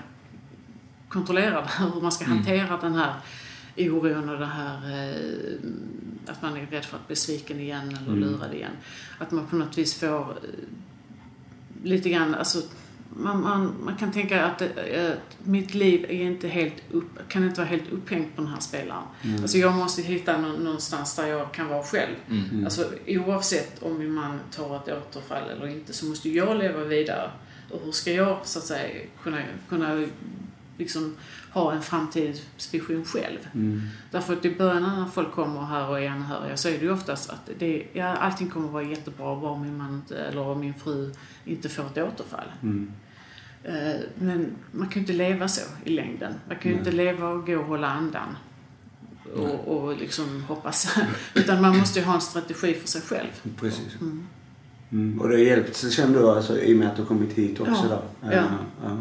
S3: kontrollera det här, hur man ska
S1: Mm.
S3: hantera den här oron och det här eh, att man är rädd för att bli sviken igen eller
S2: Mm.
S3: lurad igen. Att man på något vis får eh, lite grann, alltså man, man, man kan tänka att eh, mitt liv är inte helt upp, kan inte vara helt upphängt på den här spelaren.
S2: Mm.
S3: Alltså jag måste hitta nå- någonstans där jag kan vara själv.
S1: Mm.
S2: Mm.
S3: Alltså oavsett om min man tar ett återfall eller inte så måste jag leva vidare. Och hur ska jag så att säga kunna, kunna liksom ha en framtidsvision själv?
S2: Mm.
S3: Därför att i början när folk kommer här och är anhöriga så är det ju oftast att det, ja, allting kommer att vara jättebra bara min man inte, eller min fru inte får ett återfall.
S2: Mm.
S3: Eh, Men man kan ju inte leva så i längden. Man kan ju inte leva och gå och hålla andan. Och, och liksom hoppas. Utan man måste ju ha en strategi för sig själv.
S2: Precis.
S3: Mm.
S2: Mm. Och det har hjälpt sig känner du alltså, i och med att du har kommit hit också
S3: Ja.
S2: då?
S3: Ja.
S2: ja.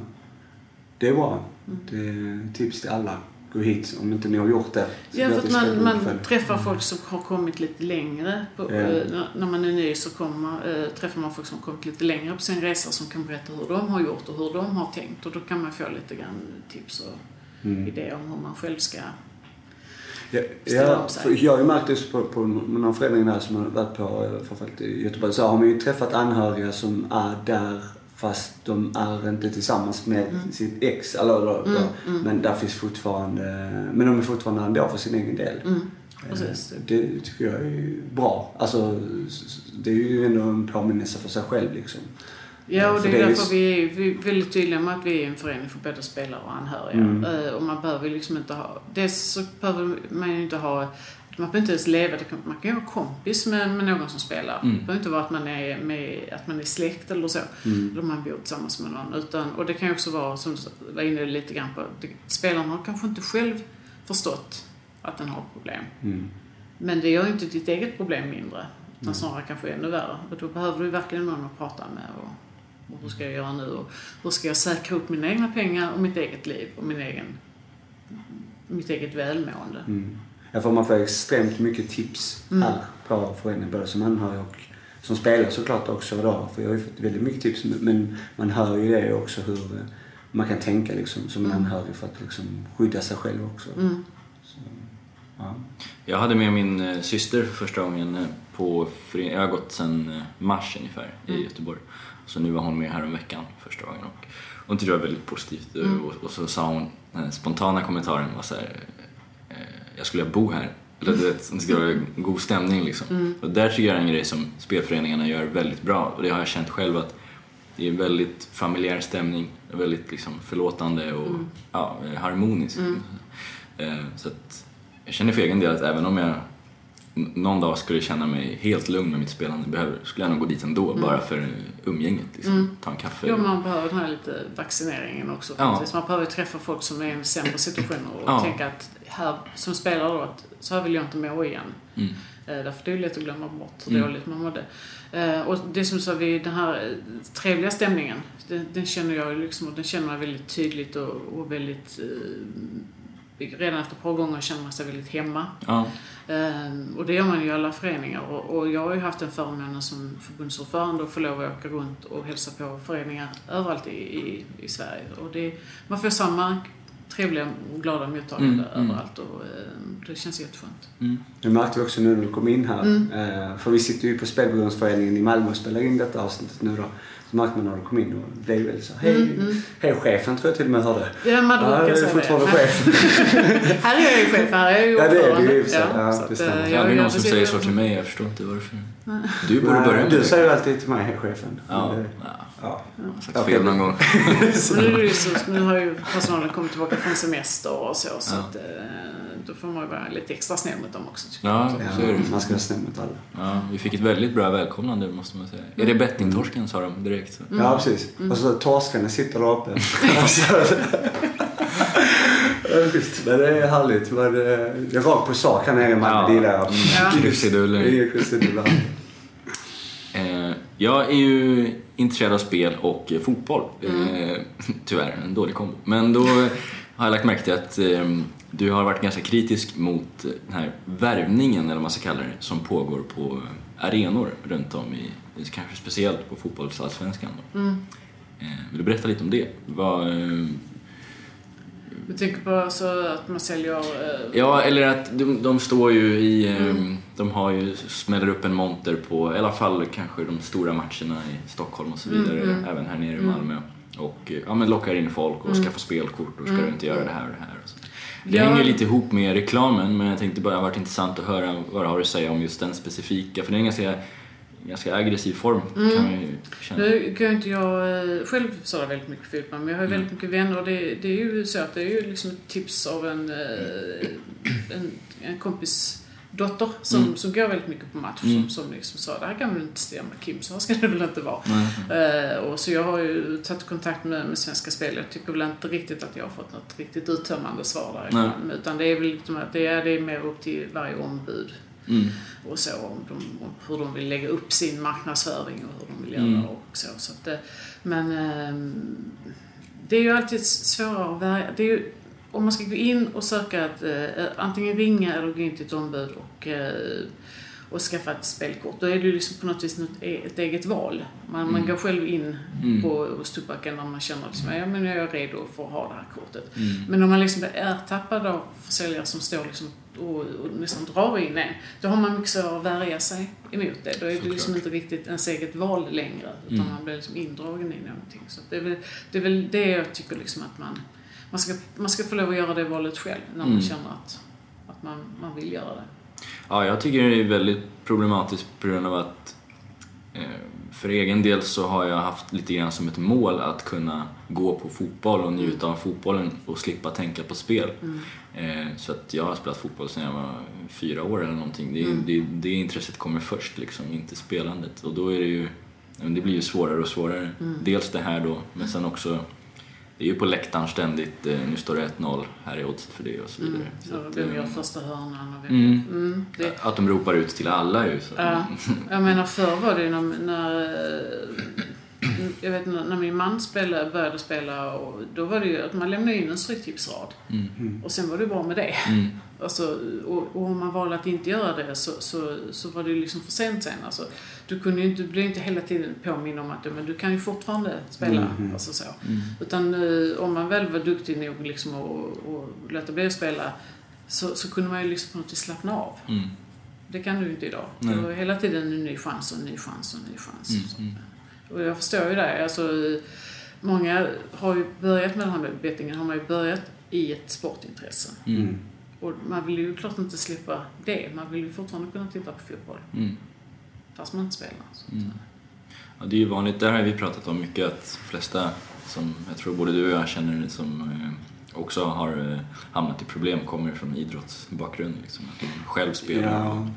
S2: Det är bra.
S3: Mm.
S2: Det är tips till alla. Gå hit om inte ni har gjort det.
S3: Ja, för att man, man träffar folk som har kommit lite längre. På,
S2: Ja.
S3: eh, när- man är ny så kommer, eh, träffar man folk som har kommit lite längre på sin resa som kan berätta hur de har gjort och hur de har tänkt. Och då kan man få lite grann tips och
S2: Mm.
S3: idéer om hur man själv ska...
S2: Ja, ja, jag har ju märkt just på, på någon förening där som har varit på, eh, framförallt i Göteborg, så har man ju träffat anhöriga som är där fast de är inte tillsammans med
S3: Mm.
S2: sitt ex. Eller, då,
S3: Mm, mm.
S2: Men där finns fortfarande, men de är fortfarande ändå för sin egen del.
S3: Mm, precis.
S2: Eh, Det tycker jag är bra. Alltså, det är ju ändå en påminnelse för sig själv liksom.
S3: Ja, och
S2: För
S3: det är
S2: det är ju-
S3: därför vi är vi är väldigt tydliga med att vi är en förening för både spelare och anhöriga.
S2: Mm.
S3: Eh, Och man behöver liksom inte ha... Dels så behöver man ju inte ha... Man behöver inte ens leva, man kan ju vara kompis med, med någon som spelar.
S1: Mm.
S3: Det behöver inte vara att man är, med, att man är släkt eller så.
S2: Mm.
S3: Eller man bor tillsammans med någon. Utan, och det kan ju också vara, som du var inne lite grann på, det, spelaren har kanske inte själv förstått att den har problem.
S2: Mm.
S3: Men det gör ju inte ditt eget problem mindre. Utan
S2: Mm.
S3: snarare kanske ännu värre. Och då behöver du verkligen någon att prata med. Och, och hur ska jag göra nu? Och hur ska jag säkra upp mina egna pengar och mitt eget liv och min egen, mitt eget välmående?
S2: Mm. Ja, för man får extremt mycket tips
S3: Mm.
S2: här på föreningen, både som anhörig och som spelare såklart också då. För jag har ju fått väldigt mycket tips, men man hör ju det också hur eh, man kan tänka liksom som en
S3: Mm.
S2: anhörig för att liksom skydda sig själv också.
S3: Mm.
S2: Så, ja.
S1: Jag hade med min eh, syster för första gången eh, på förening. Jag har gått sedan mars ungefär i
S3: Mm.
S1: Göteborg. Så nu var hon med här om veckan första gången och hon tyckte det var väldigt positivt.
S3: Mm.
S1: Och, och så sa hon, den spontana kommentaren var så här, jag skulle bo här. Eller du vet, det ska vara god stämning liksom.
S3: Mm.
S1: Och där tycker jag är en grej som spelföreningarna gör väldigt bra och det har jag känt själv att det är en väldigt familjär stämning, väldigt liksom förlåtande och
S3: Mm.
S1: ja, harmonisk.
S3: Mm.
S1: Eh, Så att jag känner för egen del att även om jag någon dag skulle känna mig helt lugn med mitt spelande behöver, skulle jag nog gå dit ändå bara för umgänget. Liksom. Ta en kaffe.
S3: Jo, man behöver den här lite vaccineringen också.
S1: Ja.
S3: faktiskt. Man behöver träffa folk som är i en sämre situation och
S1: Ja.
S3: tänka att här, som spelare då, att så här vill jag inte må igen.
S1: Mm.
S3: Eh, Därför det är lätt att glömma bort hur
S1: Mm.
S3: dåligt man mådde. Eh, Och det som sa vi, den här eh, trevliga stämningen, den, den känner jag liksom, och den känner man väldigt tydligt och, och väldigt eh, Redan efter ett par gånger känner man sig väldigt hemma.
S1: Ja.
S3: Och det gör man ju i alla föreningar. Och, och jag har ju haft den förmånen som förbundsordförande att få lov att åka runt och hälsa på föreningar överallt i, i, i Sverige. Och det, man får samma trevliga och glada mottagande
S1: Mm, mm.
S3: överallt och eh, det känns jätteskönt.
S1: Mm.
S2: Det märkte vi också nu när du kom in här.
S3: Mm.
S2: Eh, för vi sitter ju på Spelberoendeföreningen i Malmö och spelar in detta avsnittet nu då. Så märkte man när du kom in och det blev väldigt så hej,
S3: Mm, mm.
S2: hej chefen tror jag till och med hörde.
S3: Ja, man
S2: Ja,
S3: brukar säga
S2: fortfarande
S3: det.
S2: chef.
S3: här är jag ju chef, här är jag ju
S2: Ja, det är du ju sig. Ja,
S3: så
S2: det
S3: att,
S2: stämmer.
S1: Det är
S3: jag
S1: aldrig någon som säger så till mig, jag förstår inte varför. Du borde börja med
S2: Du säger ju alltid till mig, hej chefen.
S1: Ja, ja.
S2: Ja.
S1: jag har sagt fel någon gång.
S3: Nu, är det ju så, nu har ju personalen kommit tillbaka från semester och så, så
S1: Ja.
S3: att, eh, då får man ju vara lite extra snäll mot dem också.
S1: Ja, så är det.
S2: Man ska vara snäll mot alla.
S1: Ja, vi fick ett väldigt bra välkomnande måste man säga. Är det bettingtorsken sa de direkt. Så.
S3: Mm.
S2: Ja, precis. Och så torskarna sitter där uppe. Ja, visst, men det är härligt. Men det det är rakt på sak här nere i Malmö. Det gillar jag.
S3: Ja.
S1: Krusiduller.
S2: Det är krusiduller.
S1: Eh, jag är ju intresserad av spel och eh, fotboll. Eh, tyvärr, en dålig kombo. Men då har jag lagt märke till att eh, du har varit ganska kritisk mot eh, den här värvningen, eller vad man ska kalla det, som pågår på arenor runt om i, kanske speciellt på fotbollsallsvenskan.
S3: Mm.
S1: Eh, vill du berätta lite om det? Vad, eh,
S3: Du tänker på alltså att man säljer... eh,
S1: Ja, eller att de, de står ju i... eh, De har ju, smäller upp en monter på i alla fall kanske de stora matcherna i Stockholm och så
S3: Mm,
S1: vidare,
S3: mm.
S1: även här nere i
S3: Mm.
S1: Malmö. Och eh, ja, men lockar in folk och
S3: Mm.
S1: skaffar spelkort och ska
S3: Mm.
S1: du inte göra det här och det här. Och så. Det
S3: Ja.
S1: hänger lite ihop med reklamen men jag tänkte bara det har varit intressant att höra vad du har att säga om just den specifika, för det är en ganska, ganska aggressiv form kan
S3: Mm.
S1: man ju känna.
S3: Nu kan ju inte jag eh, själv sådär väldigt mycket fotboll, men jag har ju
S1: Mm.
S3: väldigt mycket vänner och det, det är ju så att det är ju liksom ett tips av en, eh, en, en kompis dotter som,
S1: Mm.
S3: som går väldigt mycket på match
S1: Mm.
S3: som, som liksom sa det här kan väl inte stämma Kim, så här ska det väl inte vara.
S1: Nej.
S3: Eh, och så jag har ju tagit kontakt med, med Svenska Spel. Jag tycker väl inte riktigt att jag har fått något riktigt uttömmande svar därifrån. Utan det är väl liksom att det är, det är mer upp till varje ombud
S1: Mm.
S3: och så om, de, om hur de vill lägga upp sin marknadsföring och hur de vill
S1: Mm.
S3: göra och så. så eh, men ehm, det är ju alltid svårare att välja. Det är ju, om man ska gå in och söka att eh, antingen ringa eller gå in till ett ombud och, eh, och skaffa ett spelkort. Då är det ju liksom på något vis något, e- ett eget val. Man, man
S1: Mm.
S3: går själv in
S1: Mm.
S3: på, hos Tubaken när man känner liksom, ja men jag är redo för att ha det här kortet.
S1: Mm.
S3: Men om man liksom blir ertappad av försäljare som står liksom och, och nästan drar in en, då har man mycket svårare att värja sig emot det. Då är det liksom inte riktigt ens eget val längre, utan
S1: Mm.
S3: man blir liksom indragen i någonting. Så det, är väl, det är väl det jag tycker liksom att man, man, ska, man ska få lov att göra det valet själv, när man
S1: Mm.
S3: känner att, att man, man vill göra det.
S1: Ja, jag tycker det är väldigt problematiskt på grund av att eh, för egen del så har jag haft lite grann som ett mål att kunna gå på fotboll och njuta av fotbollen och slippa tänka på spel.
S3: Mm.
S1: Eh, så att jag har spelat fotboll sedan jag var fyra år eller någonting. Det,
S3: Mm.
S1: det, det intresset kommer först liksom, inte spelandet. Och då är det ju, det blir ju svårare och svårare.
S3: Mm.
S1: Dels det här då, men sen också är ju på läktaren ständigt, eh, nu står det 1-0, här är oddset för det och så vidare.
S3: Mm.
S1: Så att,
S3: vem
S1: eh,
S3: gör första hörnan och vem...
S1: Mm.
S3: Mm, det,
S1: Att de ropar ut till alla ju. Så.
S3: Ja, jag menar förr var det ju när, eh, jag vet när, min man spelade, började spela och då var det ju att man lämnade in en stryktipsrad
S1: Mm.
S3: och sen var det bra med det.
S1: Mm.
S3: Alltså, och, och om man valde att inte göra det så, så, så var det ju liksom för sent sen. Alltså, du kunde ju inte, blev inte hela tiden påminn om att men du kan ju fortfarande spela.
S2: Mhm.
S3: Alltså så.
S1: Mm.
S3: Utan eh, om man väl var duktig nog liksom och, och låta bli att spela så, så kunde man ju liksom på något vis slappna av.
S1: Mm.
S3: Det kan du inte idag.
S1: Nej.
S3: Du har hela tiden en ny chans och en ny chans och en ny chans.
S1: Mm,
S3: Så,
S1: mm.
S3: Och jag förstår ju det. Alltså, många har ju börjat med den här bettingen, har man ju börjat i ett sportintresse.
S1: Mm.
S3: Och man vill ju klart inte släppa det. Man vill ju fortfarande kunna titta på fotboll.
S1: Mm.
S3: Fast man inte spelar. Så.
S1: Mm. Ja, det är ju vanligt, där har vi pratat om mycket att de flesta som jag tror både du och jag känner som eh, också har eh, hamnat i problem kommer från idrottsbakgrund. Liksom, att de själv spelar.
S2: Ja.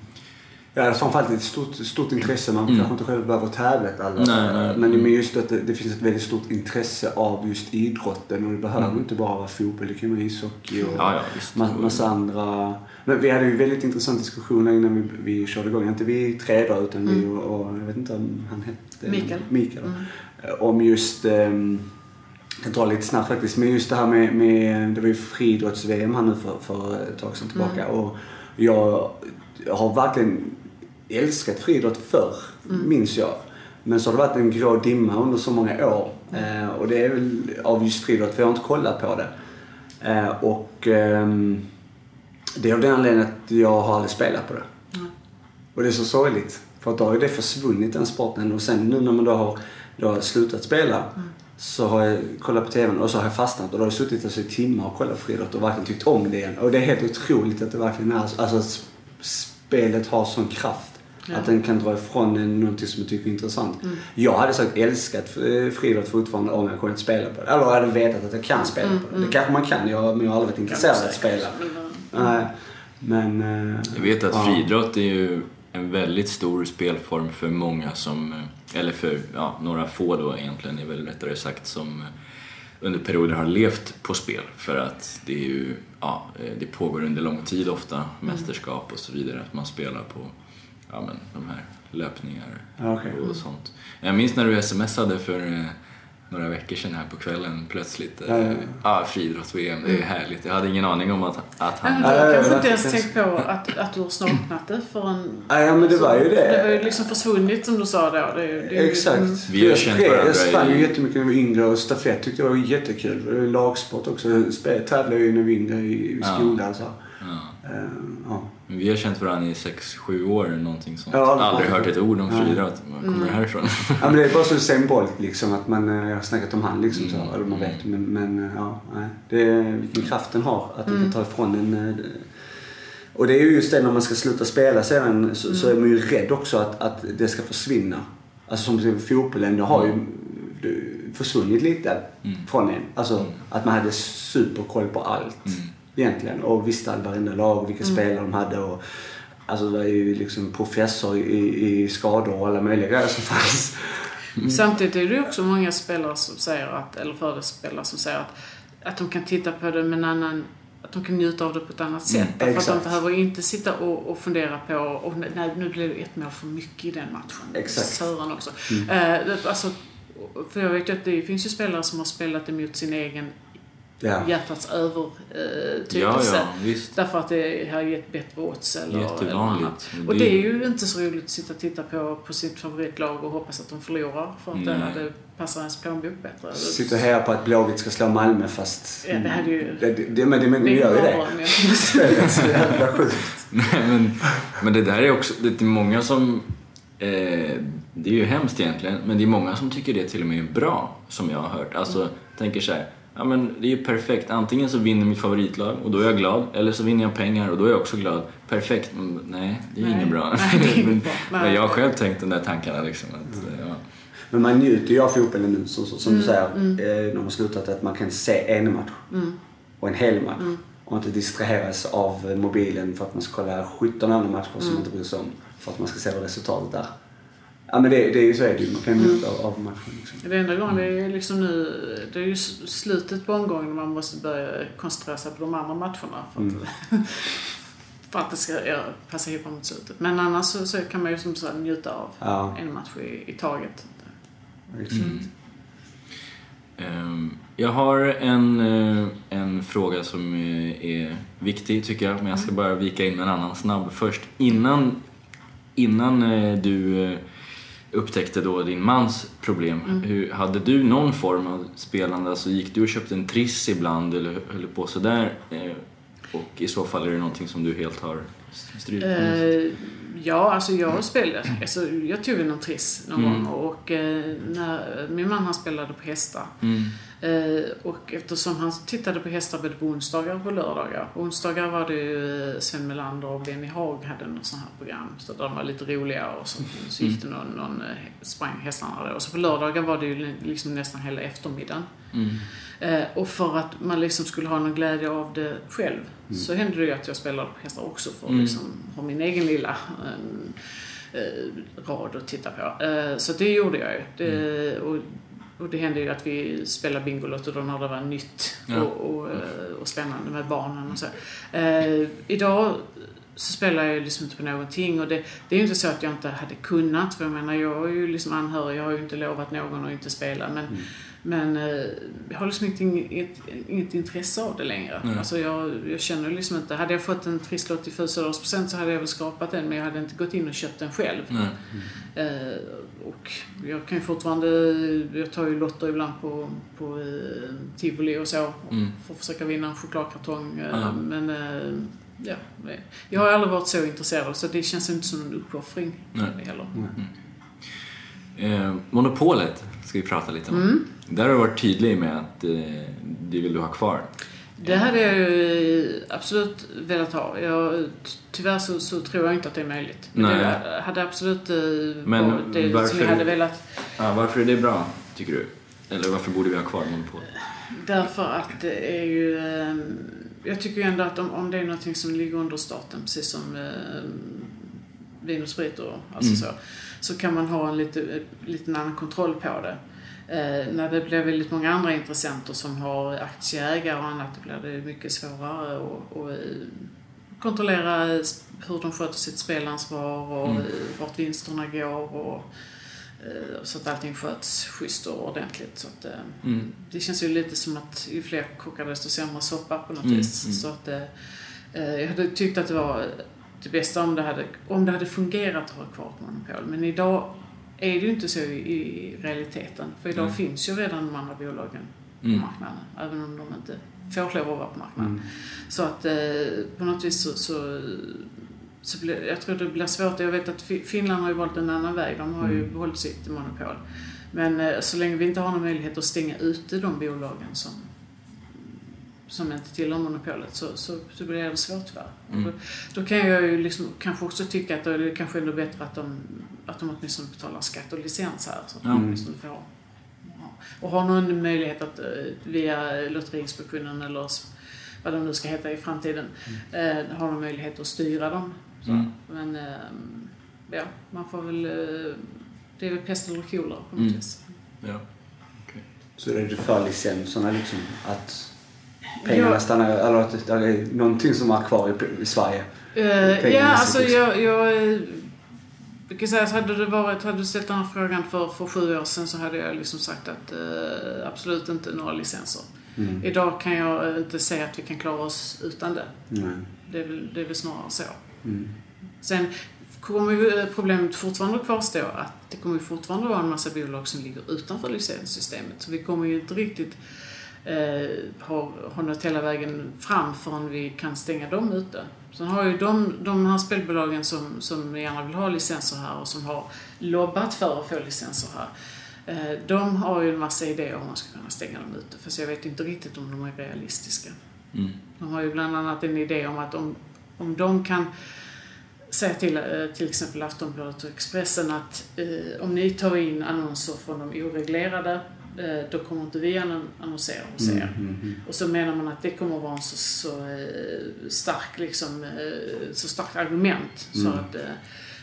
S2: Ja, som fallet ett stort, stort intresse. Man
S1: Mm.
S2: kanske inte själv behöver tävla alla.
S1: Nej, nej.
S2: Men men just att det, det finns ett väldigt stort intresse av just idrotten och det behöver
S1: Mm.
S2: inte bara vara fotboll, det kan vara ishockey och
S1: Ja, ja,
S2: ma- massa andra. Men vi hade ju väldigt intressant diskussioner innan vi, vi körde igång. Inte vi tre då, utan vi och, och jag vet inte om han hette...
S3: Mikael.
S2: Mikael.
S3: Mm.
S2: Om just, ehm, jag drar lite snabbt faktiskt, men just det här med, med det var ju friidrotts-VM här nu för, för ett tag sedan tillbaka. Och jag har verkligen älskat friidrott förr, minns jag. Men så har det varit en grå dimma under så många år. Eh, och det är väl av just friidrott, för jag har inte kollat på det. Eh, och ehm, det är av den anledningen att jag har aldrig spelat på det.
S3: Mm.
S2: Och det är så sorgligt. För att då har ju det försvunnit den sporten. Och sen nu när man då har, då har slutat spela så har jag kollat på TVn och så har jag fastnat. Och då har jag suttit alltså i timmar och kollat på friidrott och verkligen tyckt om det igen. Och det är helt otroligt att det verkligen är så. Alltså att spelet har sån kraft.
S3: Ja.
S2: Att den kan dra ifrån en någonting som jag tycker är intressant.
S3: Mm.
S2: Jag hade sagt älskat eh, friidrott fortfarande om jag kunde spela på det. Eller jag hade vetat att jag kan spela
S3: Mm,
S2: på det. Det kanske man kan, jag, men jag har aldrig varit intresserad av att spela. Nej. Men... eh,
S1: Jag vet att
S2: ja.
S1: friidrott är ju en väldigt stor spelform för många som, eh, eller för ja, några få då egentligen är väl rättare sagt som under perioder har levt på spel för att det är ju, ja, det pågår under lång tid ofta, mästerskap och så vidare, att man spelar på ja, men, de här löpningar
S2: Ja, okej.
S1: och sånt. Jag minns när du smsade för eh, några veckor sedan här på kvällen plötsligt.
S2: Ja, ja,
S1: eh,
S2: ja.
S1: Ja, friidrotts-VM, det är härligt. Jag hade ingen aning om att, att han...
S3: men du
S2: Ja,
S3: har kanske inte ens tänkt på att, att du har saknat det förrän...
S2: Ja, men det var ju det.
S3: Det har ju liksom försvunnit som du sa då. Det, det
S2: Exakt.
S3: liksom-
S1: Vi har
S2: jag
S1: känt varandra
S2: Jag sprang ju jättemycket när vi var yngre och stafett tyckte jag var jättekul. Det var Lagsport också. Jag spel- tävlade ju när vi var yngre i, i
S1: Ja.
S2: skolan. Så.
S1: Ja.
S2: Eh, ja.
S1: Men vi har känt varandra i 6-7 år eller någonting sånt.
S2: Ja,
S1: Aldrig
S2: ja.
S1: hört ett ord om
S2: Nej.
S1: friidrott. Var kommer det härifrån?
S2: ja, men det är bara så Usain Bolt liksom. Att man, eh, jag har snackat om han liksom. Så,
S1: Mm.
S2: eller man vet. Men, men eh, ja, nej. Det är vilken kraft den har. Att den kan ta ifrån en. eh, Och det är ju just det när man ska sluta spela sedan så, så är man ju rädd också att, att det ska försvinna. Alltså som till fotbollen, det har ju eh, försvunnit lite
S1: Mm.
S2: från en. Alltså att man hade superkoll på allt
S1: Mm.
S2: Egentligen. Och visste varenda lag och vilka spelare de hade. Och, alltså det var ju liksom professor i, i skador och alla möjliga grejer som fanns.
S3: Samtidigt är det också många spelare som säger att, eller fördelsspelare som säger att, att de kan titta på det med en annan att de kan njuta av det på ett annat sätt. Därför att de behöver inte sitta och, och fundera på och nej, nu blev det ett mål för mycket i den matchen.
S2: Exakt.
S3: Sören också. Eh, det- alltså, för jag vet ju att det finns ju spelare som har spelat emot sin egen
S2: Ja.
S3: hjärtats övertygelse.
S1: ja, ja, visst.
S3: Därför att det har gett bättre odds eller, eller annat. Och det är ju inte så roligt att sitta och titta på, på sitt favoritlag och hoppas att de förlorar för att det,
S1: Nej.
S3: det passar ens plånbok bättre.
S2: Sitter här på att Blåvitt ska slå Malmö fast...
S3: Ja, det hade ju-
S2: Det, det, det, men det, men gör ju det. jävla sjukt.
S1: Nej, men, men det där är också, det är många som, eh, det är ju hemskt egentligen, men det är många som tycker det till och med är bra, som jag har hört. Alltså, tänker så här, ja men det är ju perfekt, antingen så vinner mitt favoritlag och då är jag glad, eller så vinner jag pengar och då är jag också glad. Perfekt, men nej, det är
S3: Nej.
S1: inget bra.
S3: Nej, det är inget
S1: men, men jag har själv tänkt de där tankarna liksom. Att, ja.
S2: Men man njuter ju av fotbollen nu, så, så, som
S3: Mm,
S2: du säger, eh, när man har slutat, att man kan se en match. Och en hel match.
S3: Mm.
S2: Och inte distraheras av eh, mobilen för att man ska kolla 17 andra matcher som
S3: Mm.
S2: man inte bryr sig om. För att man ska se resultatet är. Ja men det, det är ju så är det ju. Man kan
S3: Mm.
S2: njuta av, matchen. Liksom.
S3: Det enda gången det är ju liksom nu, det är ju slutet på omgången när man måste börja koncentrera sig på de andra matcherna. För att,
S2: Mm.
S3: för att det ska ja, passa ihop mot slutet. Men annars så, så kan man ju som sagt njuta av
S2: Ja,
S3: en match i, i taget.
S2: exakt.
S1: Mm. Ehm, Jag har en, eh, en fråga som eh, är viktig tycker jag, men jag ska bara vika in med en annan snabb först. Innan, innan eh, du upptäckte då din mans problem, hur, hade du någon form av spelande? Alltså gick du och köpte en triss ibland eller höll på sådär? Eh, Och i så fall är det någonting som du helt har Stryk?
S3: Eh, ja, alltså jag spelade. Alltså, jag tog en triss någon
S1: Mm.
S3: gång och eh, när, min man han spelade på hästar.
S1: Mm.
S3: Eh, och eftersom han tittade på hästar både på onsdagar och på lördagar. På onsdagar var det ju eh, Sven Melander och Benny Haag hade något sånt här program. Så de var lite roliga och så, så gick det någon, någon eh, sprang hästarna då. Och så på lördagar var det ju liksom nästan hela eftermiddagen.
S1: Mm.
S3: Och för att man liksom skulle ha någon glädje av det själv så hände det ju att jag spelade på hästar också för att
S1: Mm.
S3: liksom ha min egen lilla rad att titta på. Så det gjorde jag ju. Det, och, och det hände ju att vi spelade Bingolotto då när det var nytt
S1: Ja.
S3: och, och, eh, och spännande med barnen och så. Eh, idag så spelar jag liksom inte på någonting och det, det är ju inte så att jag inte hade kunnat för jag menar jag är ju liksom anhörig, jag har ju inte lovat någon att inte spela men men eh, jag har liksom inget, inget, inget intresse av det längre.
S1: Nej.
S3: Alltså jag, jag känner liksom inte... Hade jag fått en trisslott i födelsedagspresent så hade jag väl skapat den men jag hade inte gått in och köpt den själv.
S1: Nej.
S3: Eh, och jag kan ju fortfarande... Jag tar ju lotter ibland på, på eh, tivoli och så.
S1: Mm.
S3: För att försöka vinna en chokladkartong. Eh. Men eh, ja, jag har aldrig varit så intresserad så det känns inte som en uppoffring heller.
S1: Eh, monopolet ska vi prata lite om.
S3: Mm.
S1: Där har du varit tydlig med att eh, det vill du ha kvar.
S3: Det hade jag ju absolut velat ha. Jag, tyvärr så, så tror jag inte att det är möjligt. Men
S1: Nej.
S3: det hade absolut eh,
S1: Men
S3: varit det som
S1: varför-
S3: jag hade velat.
S1: Ja, varför är det bra, tycker du? Eller varför borde vi ha kvar monopolet?
S3: Därför att det är ju... Eh, jag tycker ju ändå att om, om det är någonting som ligger under staten, precis som eh, vin och sprit och alltså
S1: Mm.
S3: så, så kan man ha en lite, liten annan kontroll på det. Eh, när det blir väldigt många andra intressenter som har aktieägare och annat, då blir det mycket svårare att eh, kontrollera hur de sköter sitt spelansvar och
S1: Mm.
S3: vart vinsterna går och eh, så att allting sköts schysst och ordentligt. Så att, eh,
S1: Mm.
S3: det känns ju lite som att ju fler kockar desto sämre soppa på något
S1: Mm,
S3: vis.
S1: mm.
S3: Så att, jag hade tyckt att det var det bästa om det hade, om det hade fungerat att ha kvar ett monopol. Men idag är det ju inte så i, i realiteten. För idag
S1: Nej.
S3: finns ju redan de andra bolagen
S1: Mm.
S3: på marknaden. Även om de inte får lov att vara på marknaden.
S2: Mm.
S3: Så att eh, på något vis så, så, så blir, jag tror det blir svårt. Jag vet att Fi- Finland har ju valt en annan väg. De har ju
S2: Mm.
S3: behållit sitt monopol. Men eh, så länge vi inte har någon möjlighet att stänga ute de bolagen som, som inte tillhör monopolet så, så, så blir det svårt tyvärr.
S1: Mm.
S3: Då, då kan jag ju liksom kanske också tycka att det är kanske ändå bättre att de, att de åtminstone betalar skatt och licens här. Så att
S1: Ja.
S3: de åtminstone får ja, och har någon möjlighet att eh, via Lotteriinspektionen eller vad de nu ska heta i framtiden, eh, har de möjlighet att styra dem. Så.
S1: Mm.
S3: Men eh, ja, man får väl... Eh, det är väl pest eller kolera på något
S1: Mm.
S3: vis.
S1: Ja.
S2: Så är du för licenserna liksom? Att pengarna
S3: Ja.
S2: stannar, eller att det är någonting som är kvar i, i Sverige? Pengarna
S3: ja, alltså jag... jag eh, jag kan säga så hade det varit, hade du ställt den här frågan för, för sju år sedan så hade jag liksom sagt att eh, absolut inte några licenser.
S2: Mm.
S3: Idag kan jag eh, inte säga att vi kan klara oss utan det.
S2: Nej.
S3: Det är väl, det är väl snarare så.
S2: Mm.
S3: Sen kommer ju problemet fortfarande att kvarstå att det kommer fortfarande vara en massa bolag som ligger utanför licenssystemet. Så vi kommer ju inte riktigt eh, ha, ha nått hela vägen fram förrän vi kan stänga dem ute. Sen har ju de, de här spelbolagen som, som gärna vill ha licenser här och som har lobbat för att få licenser här. Eh, de har ju en massa idéer om hur man ska kunna stänga dem ute. Fast jag vet inte riktigt om de är realistiska.
S1: Mm.
S3: De har ju bland annat en idé om att om, om de kan säga till eh, till exempel Aftonbladet och Expressen att eh, om ni tar in annonser från de oreglerade då kommer inte vi annon- annonsera hos
S2: Mm.
S3: er.
S2: Mm. Mm.
S3: Och så menar man att det kommer att vara en så, så eh, stark liksom, eh, så starkt argument. Så
S2: Mm.
S3: att, eh,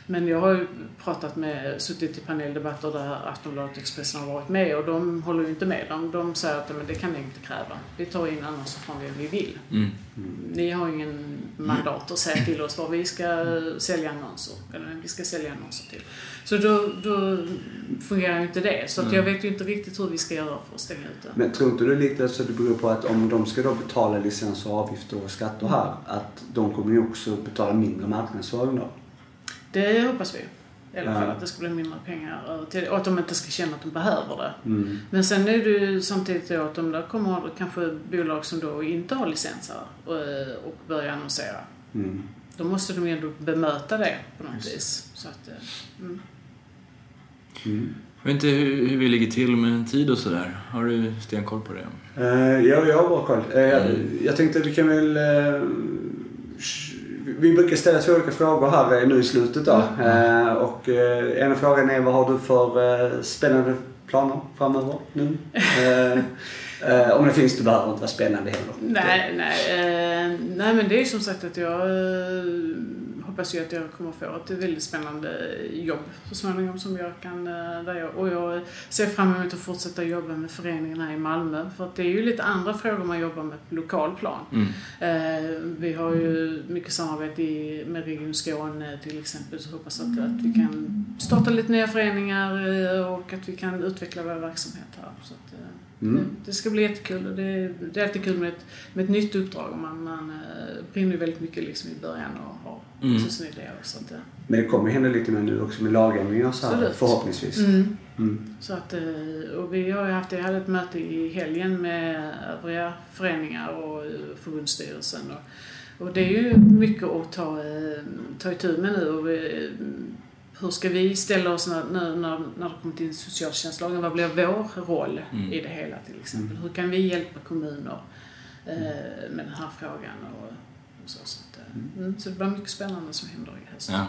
S3: men jag har ju pratat med, suttit i paneldebatter där Aftonbladet och Expressen har varit med och de håller ju inte med. De, de säger att men det kan ni inte kräva. Vi tar in annonser från vem vi vill.
S1: Mm.
S3: Ni har ingen mandat att säga till oss vad vi ska sälja annonser, eller vem vi ska sälja annonser till. Så då, då fungerar ju inte det. Så att jag vet ju inte riktigt hur vi ska göra för att stänga ut det.
S2: Men tror inte du lite så det beror på att om de ska då betala licens och avgifter och skatter här, att de kommer ju också betala mindre marknadsföring då?
S3: Det hoppas vi. I alla
S2: Ja.
S3: fall att det ska bli mindre pengar över till och att de inte ska känna att de behöver det.
S2: Mm.
S3: Men sen är det ju samtidigt så att om det kommer kanske bolag som då inte har licens här och, och börjar annonsera.
S2: Mm.
S3: Då måste de ju ändå bemöta det på något vis. Så att, eh, mm.
S1: Jag vet inte hur, hur vi ligger till med tid och sådär. Har du stenkoll på det?
S2: Uh, ja, jag har bra koll. Uh,
S1: Mm.
S2: Jag tänkte att vi kan väl... eh, vi brukar ställa två olika frågor här nu i slutet då.
S1: Mm.
S2: Eh, och uh, ena frågan är vad har du för spännande planer framöver nu? Eh, om det finns, det behöver inte vara spännande heller.
S3: Nej, nej, eh, nej, men det är ju som sagt att jag eh, hoppas ju att jag kommer få ett väldigt spännande jobb så småningom som jag kan, eh, där jag, och jag ser fram emot att fortsätta jobba med föreningen här i Malmö. För att det är ju lite andra frågor man jobbar med på lokal plan.
S1: Mm.
S3: Eh, vi har ju mycket samarbete i, med Region Skåne till exempel så hoppas att, att vi kan starta lite nya föreningar eh, och att vi kan utveckla vår verksamhet här. Så att, eh,
S2: Mm.
S3: det, ska bli jättekul och det, det är alltid kul med ett, med ett nytt uppdrag. Man, man eh, brinner ju väldigt mycket liksom i början och har
S1: Mm.
S3: tusen idéer. Så att, eh,
S2: Men det kommer hända lite mer nu också med lagändringar och så här,
S3: Absolut.
S2: förhoppningsvis.
S3: mm.
S2: Mm.
S3: Så att, eh, och vi har ju haft, jag hade ett möte i helgen med övriga föreningar och eh, förbundsstyrelsen. Och, och det är ju mycket att ta, ta itu med nu. Och vi, hur ska vi ställa oss när, när, när, när det kommer till socialtjänstlagen? Vad blir vår roll
S1: Mm.
S3: i det hela till exempel? Hur kan vi hjälpa kommuner eh, med den här frågan? Och, och så, så, att, eh, mm, så det blir mycket spännande som händer i höst.
S1: Ja.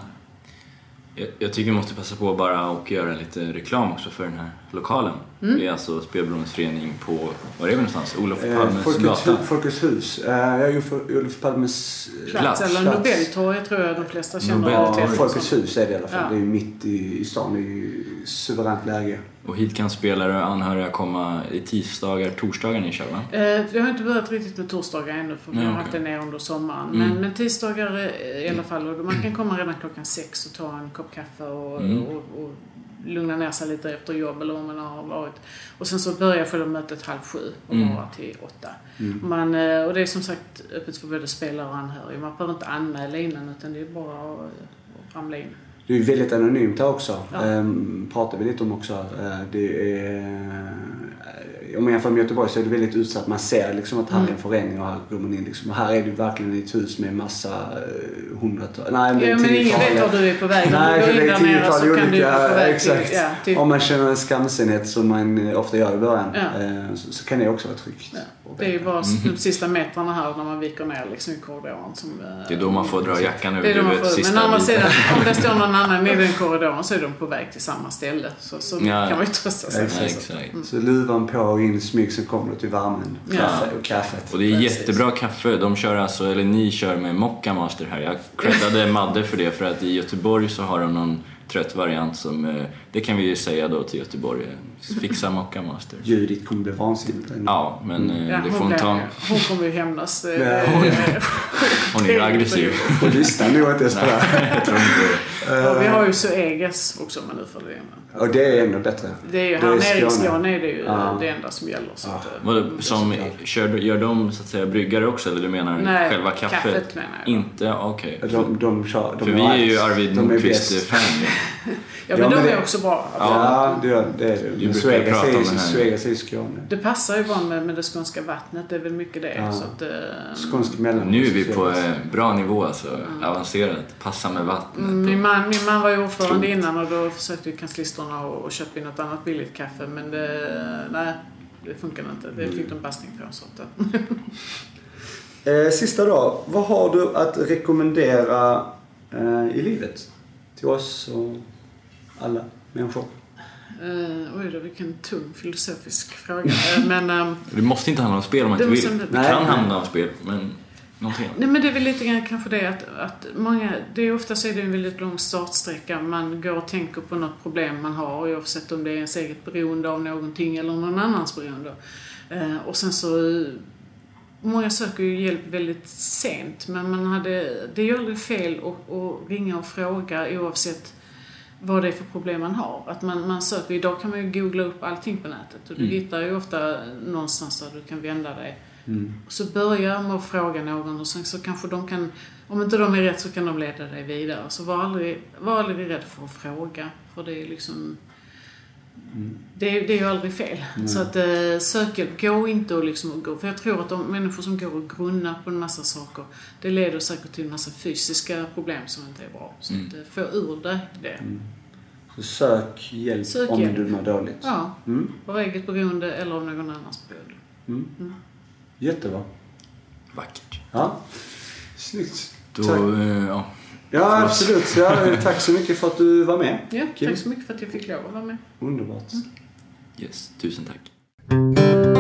S1: Jag, jag tycker vi måste passa på bara och göra lite reklam också för den här lokalen.
S3: Mm.
S1: Det är alltså Spelberoendes förening på, var är vi någonstans? Olof
S2: Eh,
S1: Palmes
S2: Folkets,
S1: gata.
S2: Folkets hus. Eh, jag är ju för Olof Palmes... eh,
S3: Plats,
S1: Plats,
S3: eller. Nobeltorget tror jag de flesta känner
S1: Nobel-
S3: till.
S2: Ja, Folkets hus är det i alla fall.
S3: Ja.
S2: Det är ju mitt i, i stan. Det är ju suveränt läge.
S1: Och hit kan spelare och anhöriga komma i tisdagar, torsdagar ni kör va?
S3: Eh, Vi har inte börjat riktigt med torsdagar ännu för vi
S1: Nej,
S3: har
S1: okej.
S3: haft det ner under sommaren.
S1: Mm.
S3: Men, men tisdagar i alla fall. Och man kan komma redan klockan sex och ta en kopp kaffe och,
S1: Mm.
S3: och, och lugna ner sig lite efter jobb eller om man har varit. Och sen så börjar själva mötet halv sju och
S1: Mm.
S3: varar till åtta.
S2: Mm.
S3: Man, eh, och det är som sagt öppet för både spelare och anhöriga. Man behöver inte anmäla innan utan det är bara att, att ramla in.
S2: Det är väldigt anonymt här också.
S3: Ja.
S2: Ehm, pratar vi lite om också. Eh, det är, om man jämför med Göteborg så är det väldigt utsatt. Man ser liksom att här är en förening och här går man in. Liksom. Och här är det ju verkligen ett hus med massa uh, hundratal, nej
S3: Ja, men ingen vet var du är på väg. Om
S2: Nej,
S3: du går
S2: det
S3: in
S2: är
S3: där nere
S2: tiotal
S3: så kan du
S2: olika,
S3: vara på väg
S2: exakt.
S3: till... Ja, till
S2: Om man känner en skamsenhet som man eh, ofta gör i början
S3: Ja.
S2: eh, så, så kan det också vara tryggt.
S3: Ja. Det är ju bara de sista metrarna här när man viker ner liksom i korridoren som... eh,
S1: Det är då man får dra jackan
S3: Det
S1: över
S3: är då man
S1: huvudet
S3: får,
S1: sista
S3: men å andra sidan, om det står någon annan i den korridoren så är de på väg till samma ställe. Så, så
S1: Ja.
S3: kan man ju trösta sig.
S2: Exakt.
S1: Ja,
S3: Så-
S2: luvan på och in i smyg så kommer du till värmen.
S3: Ja.
S2: Kaffe och kaffet.
S1: Och det är jättebra kaffe. De kör alltså, eller ni kör med Mocca Master här. Jag creddade Madde för det för att i Göteborg så har de någon trött variant som, eh, det kan vi ju säga då till Göteborg, fixa Mocca Master.
S2: Judit kommer bli vansinnigt.
S1: Ja, men eh,
S3: Ja,
S1: det får
S3: hon, blir,
S1: ta.
S3: hon kommer ju hämnas.
S2: Ja, hon-
S1: Hon är aggressiv.
S2: Hon lyssnar nog inte ens på det.
S1: Det.
S3: Och vi har ju Suegas också om man nu det. Men
S2: Och det är ännu bättre.
S3: Det är ju,
S2: Det är
S3: här nere i
S2: Skåne.
S3: Är det ju
S2: Ja.
S3: det enda som gäller. Så
S2: Ja.
S3: att, eh,
S1: som, kör, gör de så att säga bryggare också eller du menar
S3: Nej,
S1: själva kaffet?
S3: kaffet menar jag.
S1: Inte, okej.
S2: De, de kör, de
S1: För vi är ju Arvid
S2: De är.
S1: Nordqvist-fan.
S3: Ja,
S2: Ja,
S3: men de
S2: det-
S3: är också bra.
S2: Ja, det, gör, det är det. Men Suegas är
S1: om
S2: ju
S1: det
S2: Skåne.
S3: Det passar ju bra med, med det skånska vattnet. Det är väl mycket det.
S2: Ja.
S3: Så att, eh,
S2: Skånsk mellan.
S1: Nu är vi på eh, bra nivå alltså, avancerat. Passa med vattnet.
S3: Mm, Min man, min man var ju ordförande
S1: Klokt.
S3: innan och då försökte ju kanslisterna och, och köpa in något annat billigt kaffe men det, nej, det funkade inte. Det fick de bassning på. Så att,
S2: Eh, sista då. Vad har du att rekommendera eh, i livet? Till oss och alla människor.
S3: eh, oj då, vilken tung filosofisk fråga. Eh, men, ehm,
S1: Det måste inte handla om spel om man
S3: Det
S1: inte vill. Det kan handla om spel, men någonting annat.
S3: nej men det är väl lite grann kanske det att, att många, det är ofta så är det en väldigt lång startsträcka. Man går och tänker på något problem man har oavsett om det är ens eget beroende av någonting eller någon annans beroende. Eh, och sen så Många söker ju hjälp väldigt sent men man hade, det är ju aldrig fel att, att ringa och fråga oavsett vad det är för problem man har. Att man, man söker, idag kan man ju googla upp allting på nätet och du
S1: Mm.
S3: hittar ju ofta någonstans där du kan vända dig.
S2: Mm.
S3: Så börja med att fråga någon och sen så kanske de kan, om inte de är rätt så kan de leda dig vidare. Så var aldrig, var aldrig rädd för att fråga. För det är liksom, Det, är- det är ju aldrig fel. Så att eh, sök hjälp. Gå inte och liksom gå. För jag tror att de människor som går och grunnar på en massa saker, det leder säkert till en massa fysiska problem som inte är bra. Så
S1: Mm.
S3: att, eh, få ur dig det.
S2: Så sök hjälp
S3: Sök
S2: om
S3: hjälp.
S2: du mår dåligt.
S3: Ja,
S2: Mm.
S3: av eget beroende eller av någon annans beroende.
S2: Mm. Jättebra.
S1: Vackert.
S2: Ja. Snyggt.
S1: Då,
S2: Tack.
S1: eh, ja.
S2: Ja, absolut. Ja, tack så mycket för att du var med.
S3: Ja, tack så mycket för att jag fick lov att vara med.
S2: Underbart.
S1: Yes, tusen tack.